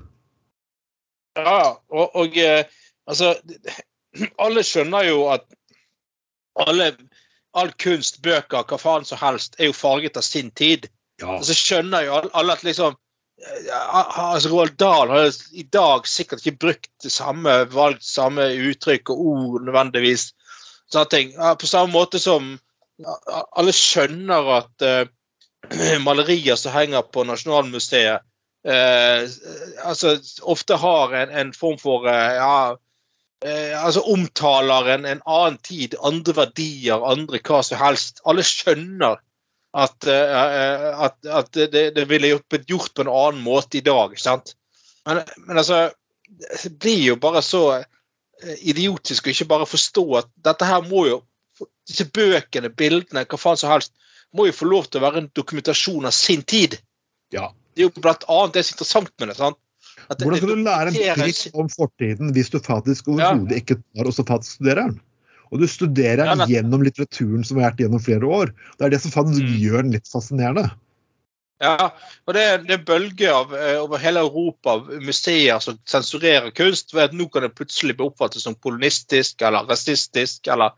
Ja, og, og eh, altså Alle skjønner jo at alle, all kunst, bøker, hva faen som helst, er jo farget av sin tid. Ja. Og så skjønner jo alle, at liksom eh, altså Roald Dahl har i dag sikkert ikke brukt det samme valgt samme uttrykk og ord nødvendigvis. Sånne ting. På samme måte som alle skjønner at uh, malerier som henger på Nasjonalmuseet, eh, altså ofte har en, en form for eh, ja, eh, altså omtaler en, en annen tid, andre verdier, andre hva som helst. Alle skjønner at, eh, at, at det, det ville blitt gjort på en annen måte i dag. ikke sant? Men, men altså Det blir jo bare så eh, idiotisk å ikke bare forstå at dette her må jo Disse bøkene, bildene, hva faen som helst, må jo få lov til å være en dokumentasjon av sin tid. Ja. Det er jo blant annet det som er interessant med det. sant? Det- Hvordan skal du lære en dritt om fortiden hvis du faktisk Ja. ikke tar og så faktisk studerer den? Og du studerer den ja, gjennom litteraturen som har vært gjennom flere år. Det er det som faktisk Mm. gjør den litt fascinerende. Ja, og det, det er bølger av, eh, over hele Europa av museer som sensurerer kunst. ved at Nå kan det plutselig bli oppfattet som kolonistisk eller rasistisk eller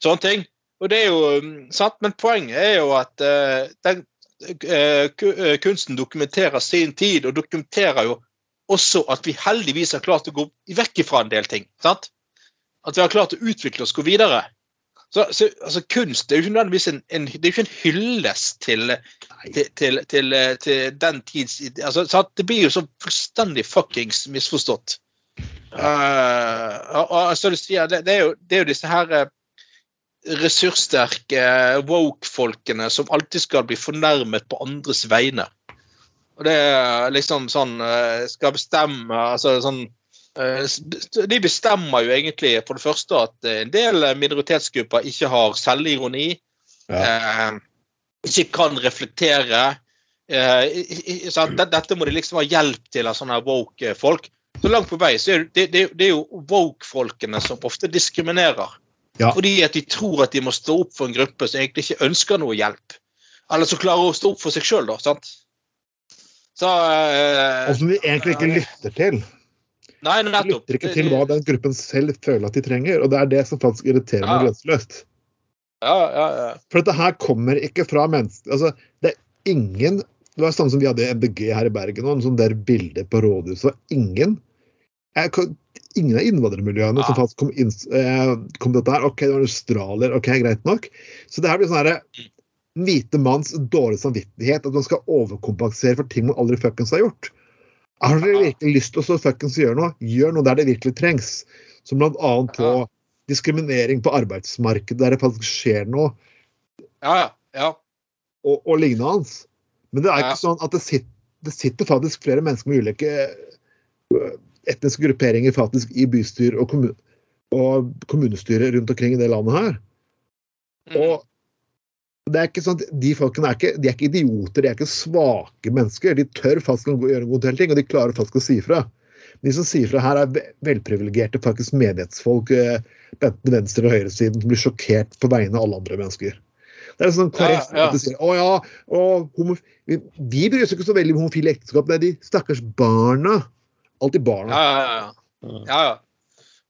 sånne ting. Og det er jo mm, sant, Men poenget er jo at uh, den kunsten dokumenterer sin tid, og dokumenterer jo også at vi heldigvis har klart å gå vekk fra en del ting. sant? At vi har klart å utvikle oss, gå videre. Så, så altså, Kunst det er jo ikke nødvendigvis en, en, det er ikke en hyllest til til, til, til, eh, til den tids altså, sant? Det blir jo så fullstendig fuckings misforstått. Uh, og, og så du sier, det, det, er jo, det er jo disse her eh, ressurssterke woke-folkene som alltid skal bli fornærmet på andres vegne. Og det er liksom sånn eh, Skal bestemme altså sånn eh, De bestemmer jo egentlig for det første at en del minoritetsgrupper ikke har selvironi. Ja. ikke kan reflektere. Eh, sant? Dette- må de liksom ha hjelp til av sånne woke folk. Så langt på vei så er det, det, det er jo woke-folkene som ofte diskriminerer. Ja. Fordi at de tror at de må stå opp for en gruppe som egentlig ikke ønsker noe hjelp. Eller som klarer å stå opp for seg sjøl, da. sant? Så eh, Og som de egentlig ikke lytter til. Nei, De nettopp. lytter ikke til hva den gruppen selv føler at de trenger, og det er det som faktisk irriterer meg Ja. grenseløst. Ja, ja, ja. For dette her kommer ikke fra mennesker altså, Det er ingen Det var sånn som vi hadde i MDG her i Bergen, og en sånn der bilde på rådhuset. Ingen jeg, Ingen av innvandrermiljøene som faktisk kom, inn, eh, kom dette her. OK, det var en australier. OK, greit nok. Så det her blir sånn herre hvite manns dårlig samvittighet. At man skal overkompensere for ting man aldri fuckings har gjort. Har dere virkelig lyst til å så fuckings gjøre noe, gjør noe der det virkelig trengs. Som annet på diskriminering på arbeidsmarkedet, der det faktisk skjer noe ja, ja, ja. og, og lignende. Men det er Ja. ikke sånn at det sitter, det sitter faktisk flere mennesker med ulike øh, etniske grupperinger faktisk i bystyr og, kommun, og kommunestyrer rundt omkring i det landet her. Mm. Og det er ikke sånn at De folkene er ikke, de er ikke idioter, de er ikke svake mennesker. De tør faktisk å gjøre en god del ting, og de klarer faktisk å si fra. De som sier fra her, er ve- velprivilegerte faktisk menighetsfolk, eh, enten venstre- og høyresiden, som blir sjokkert på vegne av alle andre mennesker. Det er sånn KrF Ja, ja. sier å ja, å, homo, vi, vi bryr oss ikke så veldig om homofile ekteskap. Er de stakkars barna. Alltid barna. Ja, ja, ja. Ja, ja.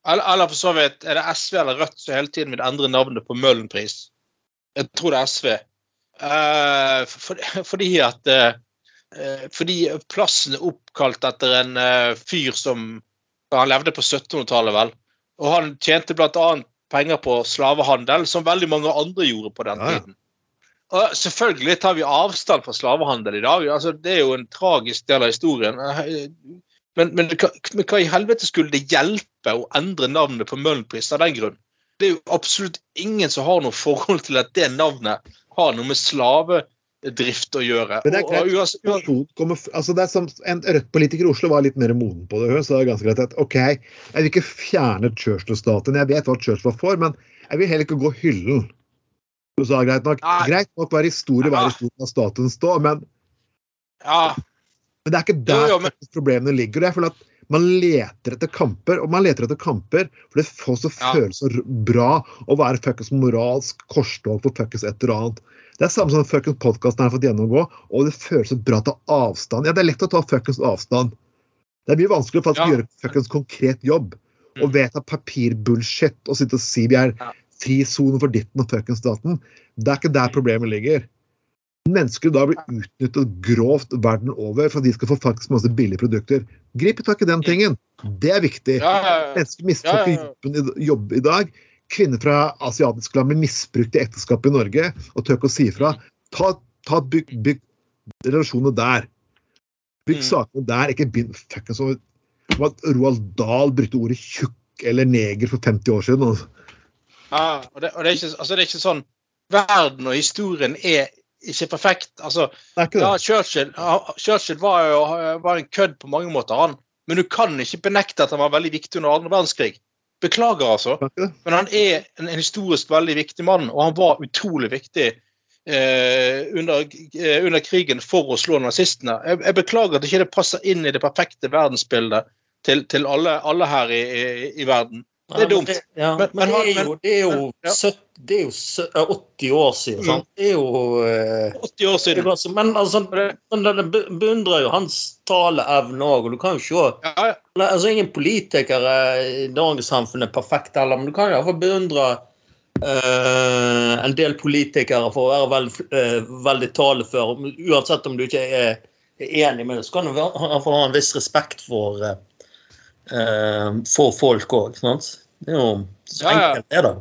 Eller, eller for så vidt, er det SV eller Rødt som hele tiden vil endre navnet på Møhlenpris? Jeg tror det er SV. Uh, for, fordi at eh, eh, Fordi plassen er oppkalt etter en uh, fyr som Han levde på 1700-tallet, vel. Og han tjente bl.a. penger på slavehandel, som veldig mange andre gjorde på den ja. tiden. Og selvfølgelig tar vi avstand fra slavehandel i dag. Altså, det er jo en tragisk del av historien. Men, men, men hva i helvete skulle det hjelpe å endre navnet på Møhlenpris av den grunn? Det er jo absolutt ingen som har noe forhold til at det navnet har noe med slavedrift å gjøre. Men det er greit. og og, og, og kommer, altså det er som En Rødt-politiker i Oslo var litt mer moden på det. så det er ganske greit at OK, jeg vil ikke fjerne Churchill-staten. Jeg vet hva Churchill var for, men jeg vil heller ikke gå hyllen. Du sa greit nok. Nei. Greit nok være historie, være historie av staten stå, men, ja, men det er ikke der Jo, jo, men- problemene ligger. Jeg føler at man leter etter kamper, og man leter etter kamper for det får så Ja. føles så bra å være fuckings moralsk korstog for fuckings et eller annet. Det er samme som fuckings podkasten har fått gjennomgå, og det føles så bra å ta avstand. Ja, det er lett å ta fuckings avstand. Det er mye vanskeligere å faktisk Ja. gjøre fuckings konkret jobb. Og Mm. vedta papirbullshit og sitte og si vi er Ja. frisone for ditten og fuckings staten. Det er ikke der problemet ligger. Mennesker da blir utnyttet grovt verden over for at de skal få faktisk masse billige produkter. Grip tak i den tingen. Det er viktig. Mennesker mister ikke ja. jobben i, jobb i dag. Kvinner fra asiatiske land blir misbrukt i ekteskap i Norge og tør ikke å si fra. Ta, ta bygg, bygg relasjonene der. Bygg Mm. sakene der, ikke begynn fuckings over at Roald Dahl brukte ordet tjukk eller neger for 50 år siden. Altså. Ja, og det, og det, er ikke, altså, det er ikke sånn Verden og historien er ikke perfekt. Altså, ikke ja, Churchill, Churchill var jo var en kødd på mange måter, han. Men du kan ikke benekte at han var veldig viktig under andre verdenskrig. Beklager, altså. Ikke. Men han er en, en historisk veldig viktig mann, og han var utrolig viktig eh, under, eh, under krigen for å slå nazistene. Jeg, jeg beklager at ikke det passer inn i det perfekte verdensbildet til, til alle, alle her i, i, i verden. Det er dumt. Ja, Men- men, men det er jo, det er jo, ja. søtt- det er jo 80 år siden. Mm. Sant? Det er jo eh, 80 år det siden. altså, Men altså, det be- beundrer jo hans taleevne òg, og du kan jo se Ja, ja. Altså, Ingen politikere i dagens samfunn er perfekte heller, men du kan iallfall beundre eh, en del politikere for å være veld, eh, veldig talefør. Uansett om du ikke er, er enig med det, så kan du ha en viss respekt for, eh, eh, for folk òg. Det er jo så Ja, ja. enkelt er det.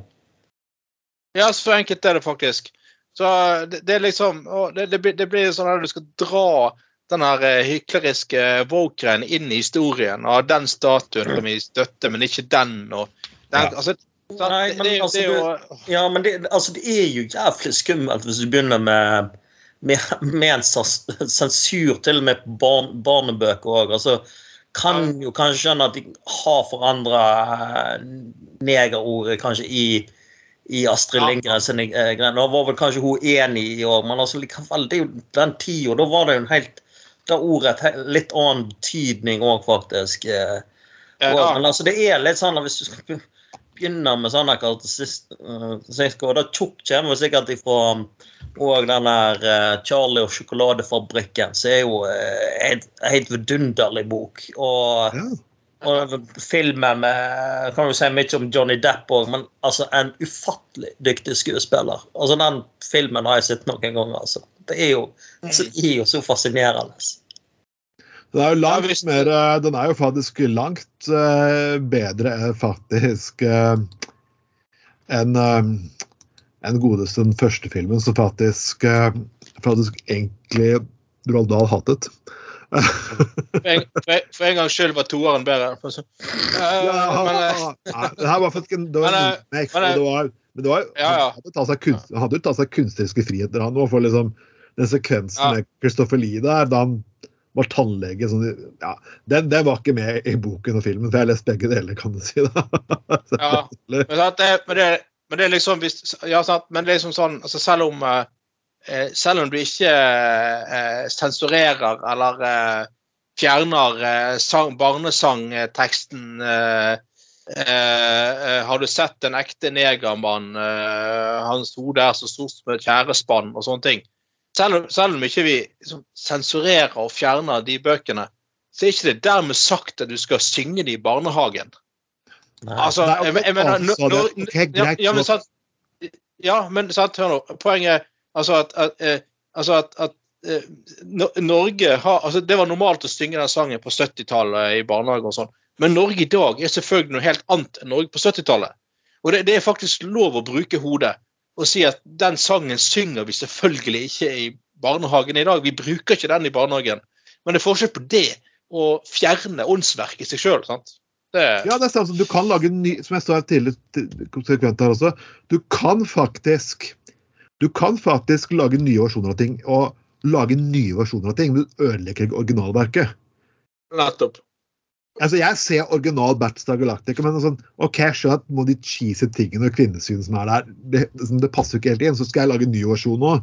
Ja, så enkelt er det faktisk. Så det, det er liksom det, det, blir- det blir sånn at du skal dra den her eh, hykleriske woke-greien inn i historien. Og den statuen kan vi støtte, men ikke den. og den, Ja. altså? Nei, men det, jo- altså, det er Ja, men det, altså, det er jo jævlig skummelt hvis du begynner med med, med en sensur til og med på barn, barnebøker òg. Altså, kan jo kanskje skjønne at de har forandra negerordet kanskje i, i Astrid Lindgrens eh. Da var vel kanskje hun enig i år, men altså likevel, det er jo den tida. Da var det jo en helt Da ordet litt annen betydning òg, faktisk. eh, og, men altså, det er litt sånn at hvis du skal begynne med sånne karakteristikker Og da tjukk kommer sikkert ifra og den der eh, Charlie og sjokoladefabrikken, som er jo uh, en helt vidunderlig bok. Og Ja. Og filmen med kan jo si mye om Johnny Depp òg, men altså en ufattelig dyktig skuespiller. Altså Den filmen har jeg sett noen ganger. altså. Det er jo, altså, det er jo så fascinerende. Den er jo langt visst. mer eh, Den er jo faktisk langt uh, bedre faktisk uh, enn uh, enn godeste den første filmen, som faktisk faktisk egentlig Roald Dahl hatet. For en, for en- for en gangs skyld var toeren bedre. Eh, Ja, eh, det her var faktisk en, det var Men, en eh, men, eh, det var, men det var, Ja, ja. Han hadde tatt seg, kunst, hadde jo tatt seg kunstneriske friheter, han òg, for liksom den sekvensen Ja. med Christopher Lee der, da han var tannlege sånn, ja, den, den var ikke med i boken og filmen, for jeg har lest begge deler, kan du si. Så- Ja. Men, det, er liksom Ja, sant, men det er liksom sånn altså Selv om eh, eh, selv om du ikke eh, sensurerer eller eh, fjerner eh, sang, barnesangteksten eh, eh, Har du sett en ekte negermann? Eh, hans hode er så stort som et tjærespann og sånne ting. Selv selv om ikke vi liksom, sensurerer og fjerner de bøkene, så er ikke det dermed sagt at du skal synge det i barnehagen. Nei. Altså, Nei, jeg, jeg mener altså, når- det- når- ok, ja, ja, men sant Ja, men sant, hør nå. Poenget er altså at, at, eh, altså at, at eh, Norge har altså Det var normalt å synge den sangen på 70-tallet i barnehage og sånn, men Norge i dag er selvfølgelig noe helt annet enn Norge på 70-tallet. Og det, det er faktisk lov å bruke hodet og si at den sangen synger vi selvfølgelig ikke i barnehagen i dag. Vi bruker ikke den i barnehagen. Men det er forskjell på det og fjerne åndsverket i seg sjøl. Det, Ja, det er sant. Du kan lage ny, som jeg sa tidligere her også, du kan faktisk du kan faktisk lage nye versjoner av ting, og lage nye versjoner av ting, men du ødelegger originalverket. nettopp. Altså, Jeg ser original Battlestar Galactica, men sånn, ok, skjønner at må de cheesy tingene og kvinnesynet som er der, det, det passer jo ikke helt inn. Så skal jeg lage en ny versjon nå.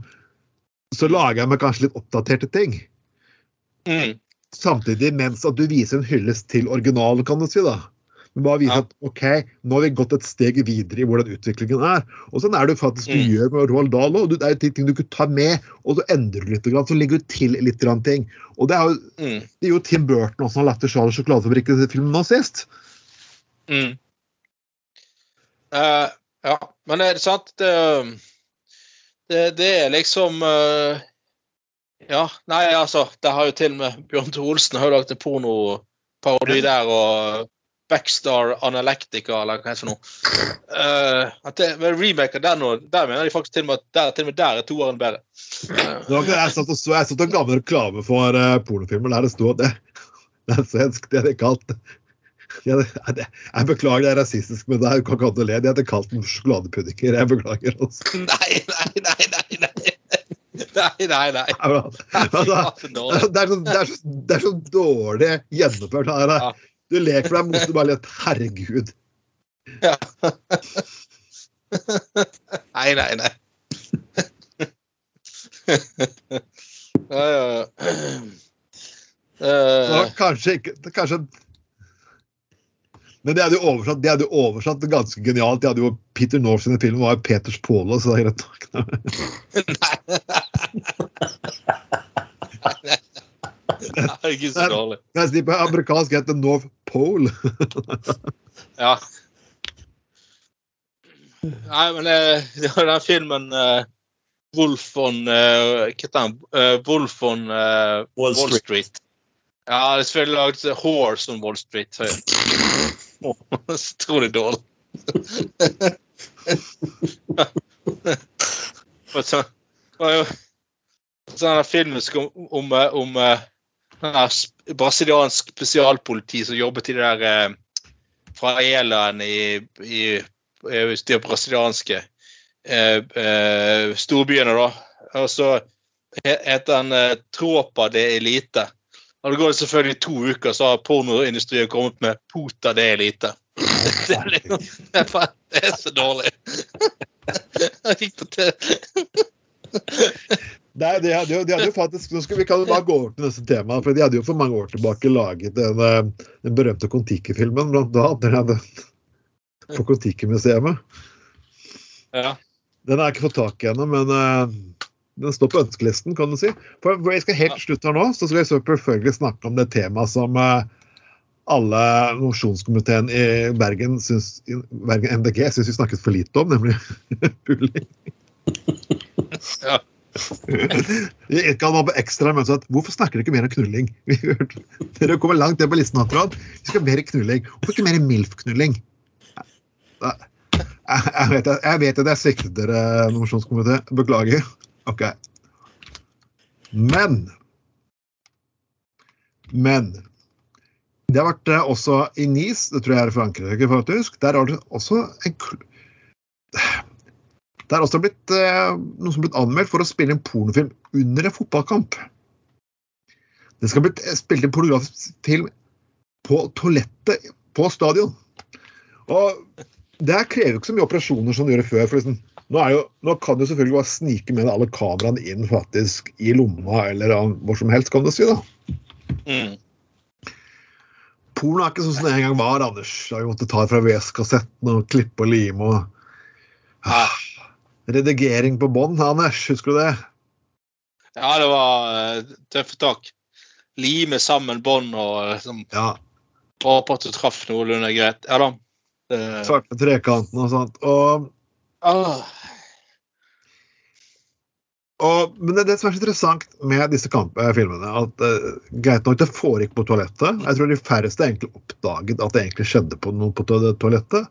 Så lager jeg meg kanskje litt oppdaterte ting. Mm. Samtidig mens at du viser en hyllest til originalen, kan du si. da. Men bare vise at ok, nå har vi gått et steg videre i hvordan utviklingen er. Og sånn er det faktisk du Mm. gjør med Roald Dahl òg. Det er jo ting du kunne ta med, og så endrer du litt, så legger du til litt ting. Og det er jo, Mm. det er jo Tim Burton også som har lagt til Charles sjokoladefabrikken i filmen nå sist. Mm. Uh, ja, men det er sant det, det, det er liksom uh, Ja, nei, altså Det har jo til og med Bjørn Thor Olsen har jo lagd en pornoparodi der, og Backstar Analectica, eller hva heter det for noe. Uh, at det, men remake av den, og der mener de faktisk til og med at der, til og med der er toeren bedre. Uh, Det var ikke- Jeg satt og så jeg satt og gammel reklame for uh, pornofilmer der det sto at det, det er svensk. Det er kalt alt. Jeg, det- Jeg beklager, det er rasistisk, men det er jo ikke le. De hadde kalt den sjokoladepuddinger. Jeg beklager. Altså. nei, nei, nei, nei, nei. Nei, nei, nei. Altså, det, er så, det, er så, det er så dårlig gjennomført. her. Du leker for deg morsomt, bare litt Herregud. Ja. nei, nei, nei. ja, ja, ja. Så Eh, kanskje ikke kanskje, Men de hadde jo oversatt, de hadde jo oversatt det ganske genialt. De hadde jo Peter North sine filmer var jo Peters Polo, så det er greit nok. Herregud, så dårlig. Mens de på amerikansk heter North Pole. Ja. Nei, men eh, det var den filmen uh, Wolf on uh, Hva heter den? Uh, Wolf on uh, Wall Wall Street. Street. Ja, det er selvfølgelig laget eh, Horse on Wall Street. så- utrolig dårlig. Og så var jo sånn filmen om, om, eh, om sånn brasiliansk spesialpoliti som jobbet i det der eh, Eland i, i, i de brasilianske eh, eh, storbyene, da. Og så heter han eh, Tropa de Elite. Og det går selvfølgelig to uker, så har pornoindustrien kommet med Puta de Elite. Det er, liksom, det er så dårlig. Nei, de hadde jo, de hadde jo faktisk, nå skal Vi kan bare gå over til neste tema. for De hadde jo for mange år tilbake laget den, eh, den berømte Kon-Tiki-filmen. blant annet, den På Kon-Tiki-museet. Ja. Den har jeg ikke fått tak i ennå, men uh, den står på ønskelisten, kan du si. For, jeg skal Helt slutte her nå så skal jeg selvfølgelig snakke om det temaet som uh, alle mosjonskomiteen i Bergen, syns, i Bergen MDG syns vi snakket for lite om, nemlig puling. Ja. Jeg kan ha på ekstra men at Hvorfor snakker dere ikke mer om knulling? Dere kommer langt ned på listen. Antron. Vi skal ha mer knulling. Hvorfor ikke mer MILF-knulling? Jeg, vet, at jeg sviktet dere, nominasjonskomité. Beklager. Ok. Men Men det har vært eh, også i Nice, det tror jeg er i Frankrike, faktisk. Der har det også en det er også blitt eh, noen som har blitt anmeldt for å spille en pornofilm under en fotballkamp. Det skal blitt eh, spilt en pornografisk film på toalettet på stadion. Og det krever ikke så mye operasjoner som det gjorde før. for liksom, nå, er jo, nå kan du selvfølgelig bare snike med deg alle kameraene inn faktisk i lomma eller hvor som helst, kan du si. da. Mm. Porno er ikke sånn som det en gang var, Anders. Da vi måtte ta det fra VS-kassetten og klippe og lime. og ah, Redigering på bånd, Anders. Husker du det? Ja, det var eh, tøffe tak. Lime sammen bånd og liksom Ja. Håper at du traff noenlunde greit. Ja da. Det- Svarte trekanten og sånt. Og, Ah. og, men det, det som er så interessant med disse kamp, eh, filmene, at uh, greit nok det foregikk på toalettet. Jeg tror de færreste egentlig oppdaget at det egentlig skjedde på noe på toalettet.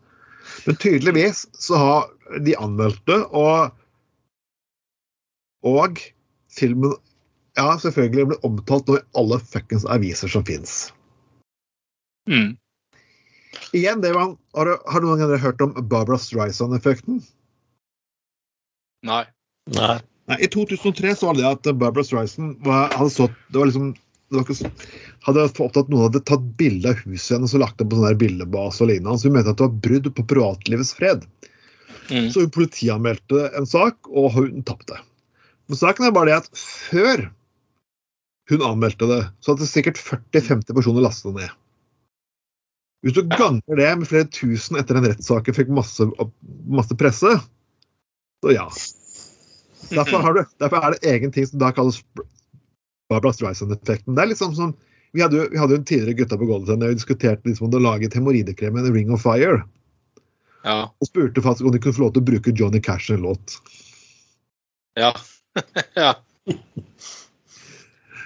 Men tydeligvis så har de anmeldte. og og filmen ja, selvfølgelig ble omtalt nå i alle fuckings aviser som fins. Mm. Igjen, det var, har, du- har du noen ganger hørt om Barbara Streisand-effekten? Nei. Nei. Nei, I 2003 så var det at Barbara Streisand var, hadde stått det var liksom, det var ikke, hadde opptatt noen hadde tatt bilde av huset hennes og lagt det på sånn der bildebase og lignende. Så hun mente at det var brudd på privatlivets fred. Mm. Så hun politianmeldte en sak, og hun tapte. Men saken er bare det at før hun anmeldte det, så hadde sikkert 40-50 personer lastet det ned. Hvis du ganger det med flere tusen etter den rettssaken fikk masse, masse presse, så ja. Derfor, du, derfor er det egen ting som da kalles Barbara Streisand-effekten. Det er liksom sånn, Vi hadde jo, vi hadde jo en tidligere Gutta på gulvet og diskuterte liksom om å lage laget hemoroidekrem med en Ring of Fire. Ja. Og spurte faktisk om de kunne få lov til å bruke Johnny Cash en låt. Ja. ja.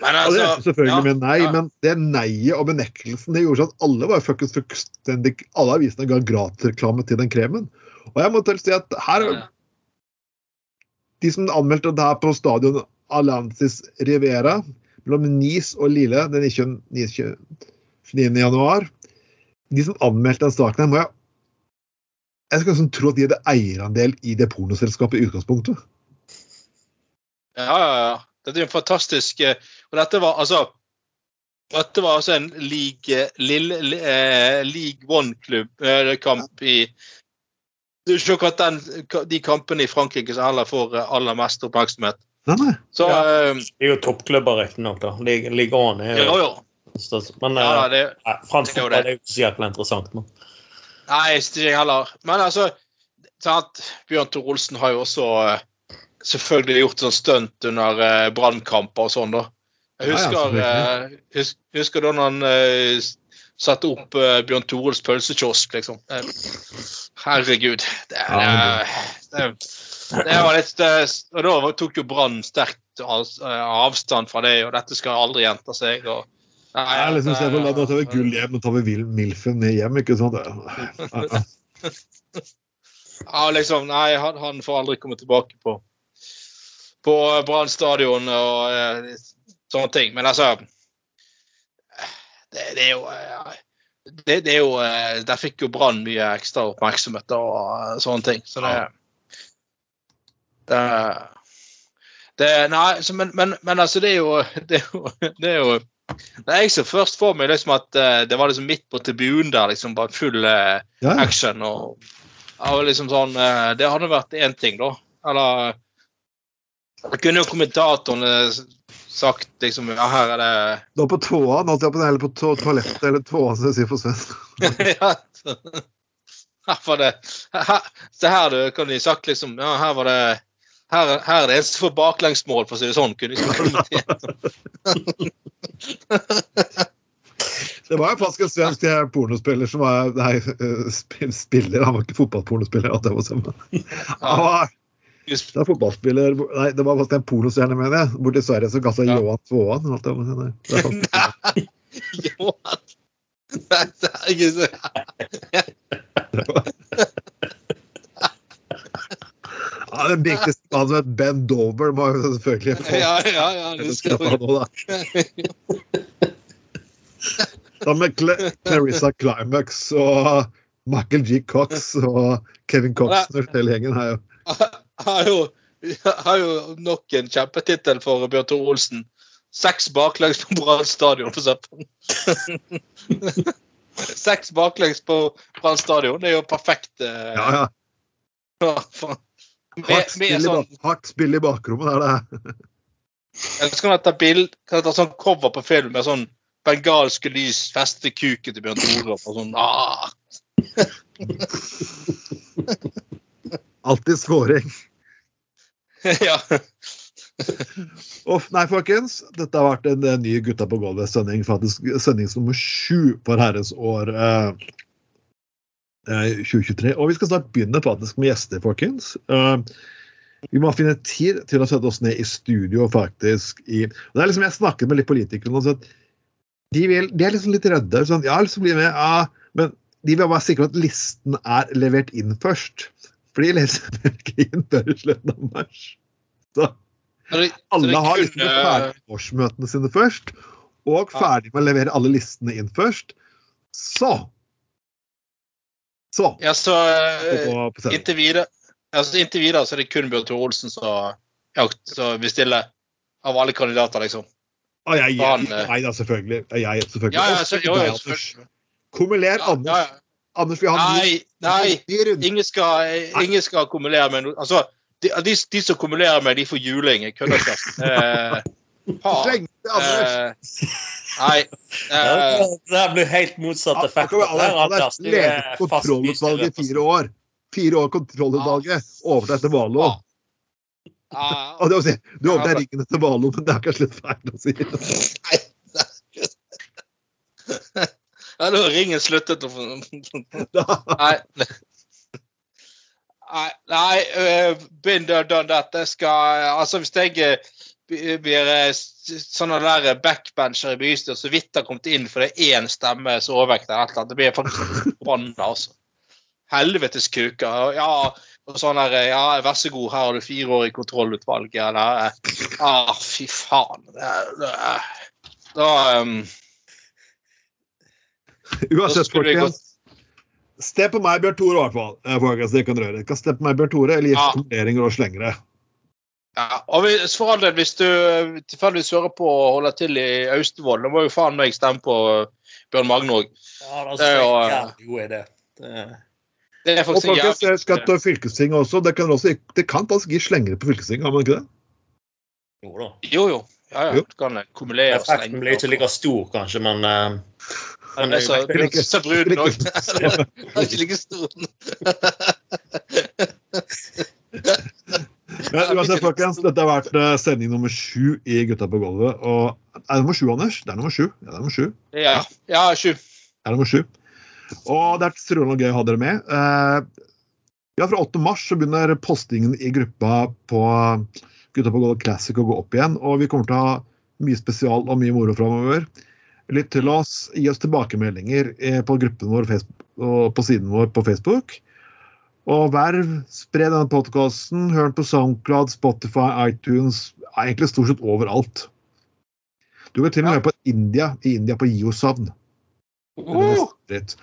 Men altså endte selvfølgelig ja, med nei, ja. men det neiet og benektelsen det gjorde sånn at alle var fuckings fullstendig Alle avisene ga gratisreklame til den kremen. Og jeg må til si at her Ja. De som anmeldte det her på stadion Alantis Rivera mellom Nice og Lille den 29. 29. januar De som anmeldte den saken, her, må jeg Jeg skal liksom tro at de hadde eierandel i det pornoselskapet i utgangspunktet. Ja, ja, ja. Dette er en fantastisk eh, Og dette var altså Dette var altså en league, lille, li- eh, league One-klubb-kamp i Det er ikke akkurat den, de kampene i Frankrike som heller får eh, aller mest oppmerksomhet. Nei, nei. Så Ja. eh, Det er jo toppklubber, riktignok. Ligaen er Jo, jo jo. Men Ja, eh, det, nei, fransk er jo fotball er jo ikke så jækla interessant. Men. Nei, ikke jeg heller. Men altså sant? Bjørn Tor Olsen har jo også eh, selvfølgelig gjort sånn stunt under uh, brannkamper og sånn, da. Jeg Ja, ja, husker, eh, hus, husker da han uh, satte opp uh, Bjørn Tores pølsekiosk, liksom. Herregud. Det, det, det, det var litt Og da tok jo Brann sterkt av, avstand fra det, og dette skal aldri gjenta seg. og Nei, Jeg er liksom ser se på, Nå tar vi gull hjem, nå tar vi Milfen hjem. ikke sant? Ja, liksom, nei, han, han får aldri komme tilbake på på Brann stadion og eh, sånne ting. Men altså Det, det er jo eh, det, det er jo eh, Der fikk jo Brann mye ekstra oppmerksomhet og sånne ting. Så det Det, det Nei, så, men, men, men altså, det er jo Det er jo, det er jo det er jeg som først for meg liksom at uh, det var liksom midt på tribunen der, liksom bare full uh, Ja. action. og liksom sånn, uh, Det hadde vært én ting, da. Eller kunne jo kommentatorene sagt liksom Ja, her er det Nå på tåa, nå er på, eller på to toalettet, eller tåa, som jeg sier på svensk. ja, for Her var det her, Se her, du, kan de sagt liksom Ja, her var det her, her er det en som får baklengsmål, for å si det sånn. kunne sagt. Det var jo faktisk en svensk eh, pornospiller som var Nei, eh, spiller. Han var ikke fotballpornospiller. at det var sånn. Han var det er fotballspiller Nei, det var faktisk en pornostjerne, mener jeg. Borti Sverige som kasta Ja. Johan på å si. Nei, det er faktisk- Johan. Nei, det er ikke så Ja, Den viktigste mannen som het Ben Dover, må jo selvfølgelig få Ja, ja, ja. Det skal nå, da. Sammen med Cl Clarissa Climax og Michael G. Cox og Kevin Coxner, hele gjengen her. jo. Har jo, har jo nok en kjempetittel for Bjørn Tore Olsen. Seks baklengs på Brann stadion, for eksempel. Seks baklengs på Brann stadion. Det er jo perfekt. eh, Ja, ja. Hardt spill, i sånn, hardt spill i bakrommet. Det er det. Eller så kan jeg ta bild, kan jeg ta sånn cover på film med sånn bengalske lys feste kuken til Bjørn Tore. Og sånn, ah. Alltid scoring. ja. Uff, nei, folkens. Dette har vært en, en ny Gutta på gulvet-sending. Faktisk Sending nummer sju for herrens år eh, eh, 2023. Og vi skal snart begynne faktisk med gjester, folkens. Uh, vi må finne tid til å sette oss ned i studio, faktisk. I, og det er liksom, Jeg snakket med litt politikere nå, de, vil, de er liksom litt redde. Sånn, ja, liksom bli med, ja, men de vil være sikre på at listen er levert inn først. For de leser ikke inn før i slutten av mars. Så Så det- alle så har liksom ferdig årsmøtene sine først, og ferdig med å levere alle listene inn først. Så Så. Ja, så eh, inntil videre altså, Inntil videre så er det kun Bjørn Tore Olsen som ja, bestiller av alle kandidater, liksom. Ah, jeg, jeg, eh, nei da, selvfølgelig. Jeg, selvfølgelig. Ja, ja, så, jo, jo, selvfølgelig. Kumuler Ja, Anders. ja, ja. Anders vil ha Nei, nei. Ingen skal, ingen skal kumulere med noe. Altså, de, de, de som kumulerer med, de får juling. Jeg kødder ikke. Eh, faen. Sleng det, Anders. Eh, nei. Eh, Det blir helt motsatt effekt. Anders. Ledet er kontrollutvalget i fire år. Fire år kontrollutvalget. Overtatt etter Valo. Ja. Og det vil si, du overtar altså. ringen etter Valo, men det er kanskje litt feil å si. ja, da har ringen sluttet å Nei. Nei, nei uh, been done, done that. Jeg skal Altså, hvis jeg eh, blir eh, sånne der backbencher i bystyret så vidt har kommet inn for det er én stemme som overvekter et eller annet, det blir faktisk forbanna, altså. Helvetes kuker. Ja, og sånn der eh, Ja, vær så god, her har du fire år i kontrollutvalget, eller Ja, Ah, fy faen. Da um, Uansett, folkens. Stem på meg, Bjørn Tore, i hvert fall. Eh, folkens, det kan røre. Dere på meg, Bjørn Tore, eller gi Ja. og slengere. Ja, og hvis, for all del, hvis du eh, tilfeldigvis hører på og holder til i Austevoll, da må jo faen meg stemme på Bjørn Magne òg. Ja, Det er jo, det eh, god idé. Det- Det er Og faktisk folkens, jævlig jeg skal til fylkestinget også. Det kan, også, det kan faktisk gi slengere på fylkestinget, har man ikke det? Jo da. Jo, jo. Ja, ja. Jo. Du kan kumulere og Effekten blir ikke like stor, kanskje, men uh, Den det er så, Det er ikke- så brun òg. det Den er ikke like stor. Men uansett, folkens, dette har vært eh, sending nummer sju i Gutta på gulvet. Og er det nummer sju, Anders? Det er nummer sju. Ja, det er nummer sju. Ja, ja sju. Det er nummer sju. Og det er strålende gøy å ha dere med. Eh, ja, fra 8. mars så begynner postingen i gruppa på Gutta på gulvet Classic å gå opp igjen. Og vi kommer til å ha mye spesial og mye moro framover. Lytt til oss, gi oss tilbakemeldinger eh, på gruppen vår og på siden vår på Facebook. Og verv, spre denne podkasten. Hør den på SoundCloud, Spotify, iTunes, ja, egentlig stort sett overalt. Du kan til og med høre på India, i India på. Det nesten dritt.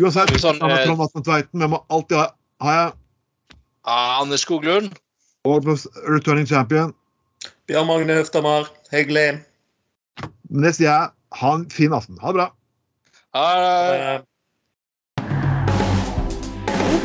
Uansett, Sånn, eh, Tveiten, men må alltid ha, ha jeg ah, Anders Skoglund. og returning champion. Bjørn Magne Høftamar, hyggelig. Men det sier jeg. Ha en fin aften. Ha det bra. Ha Eh,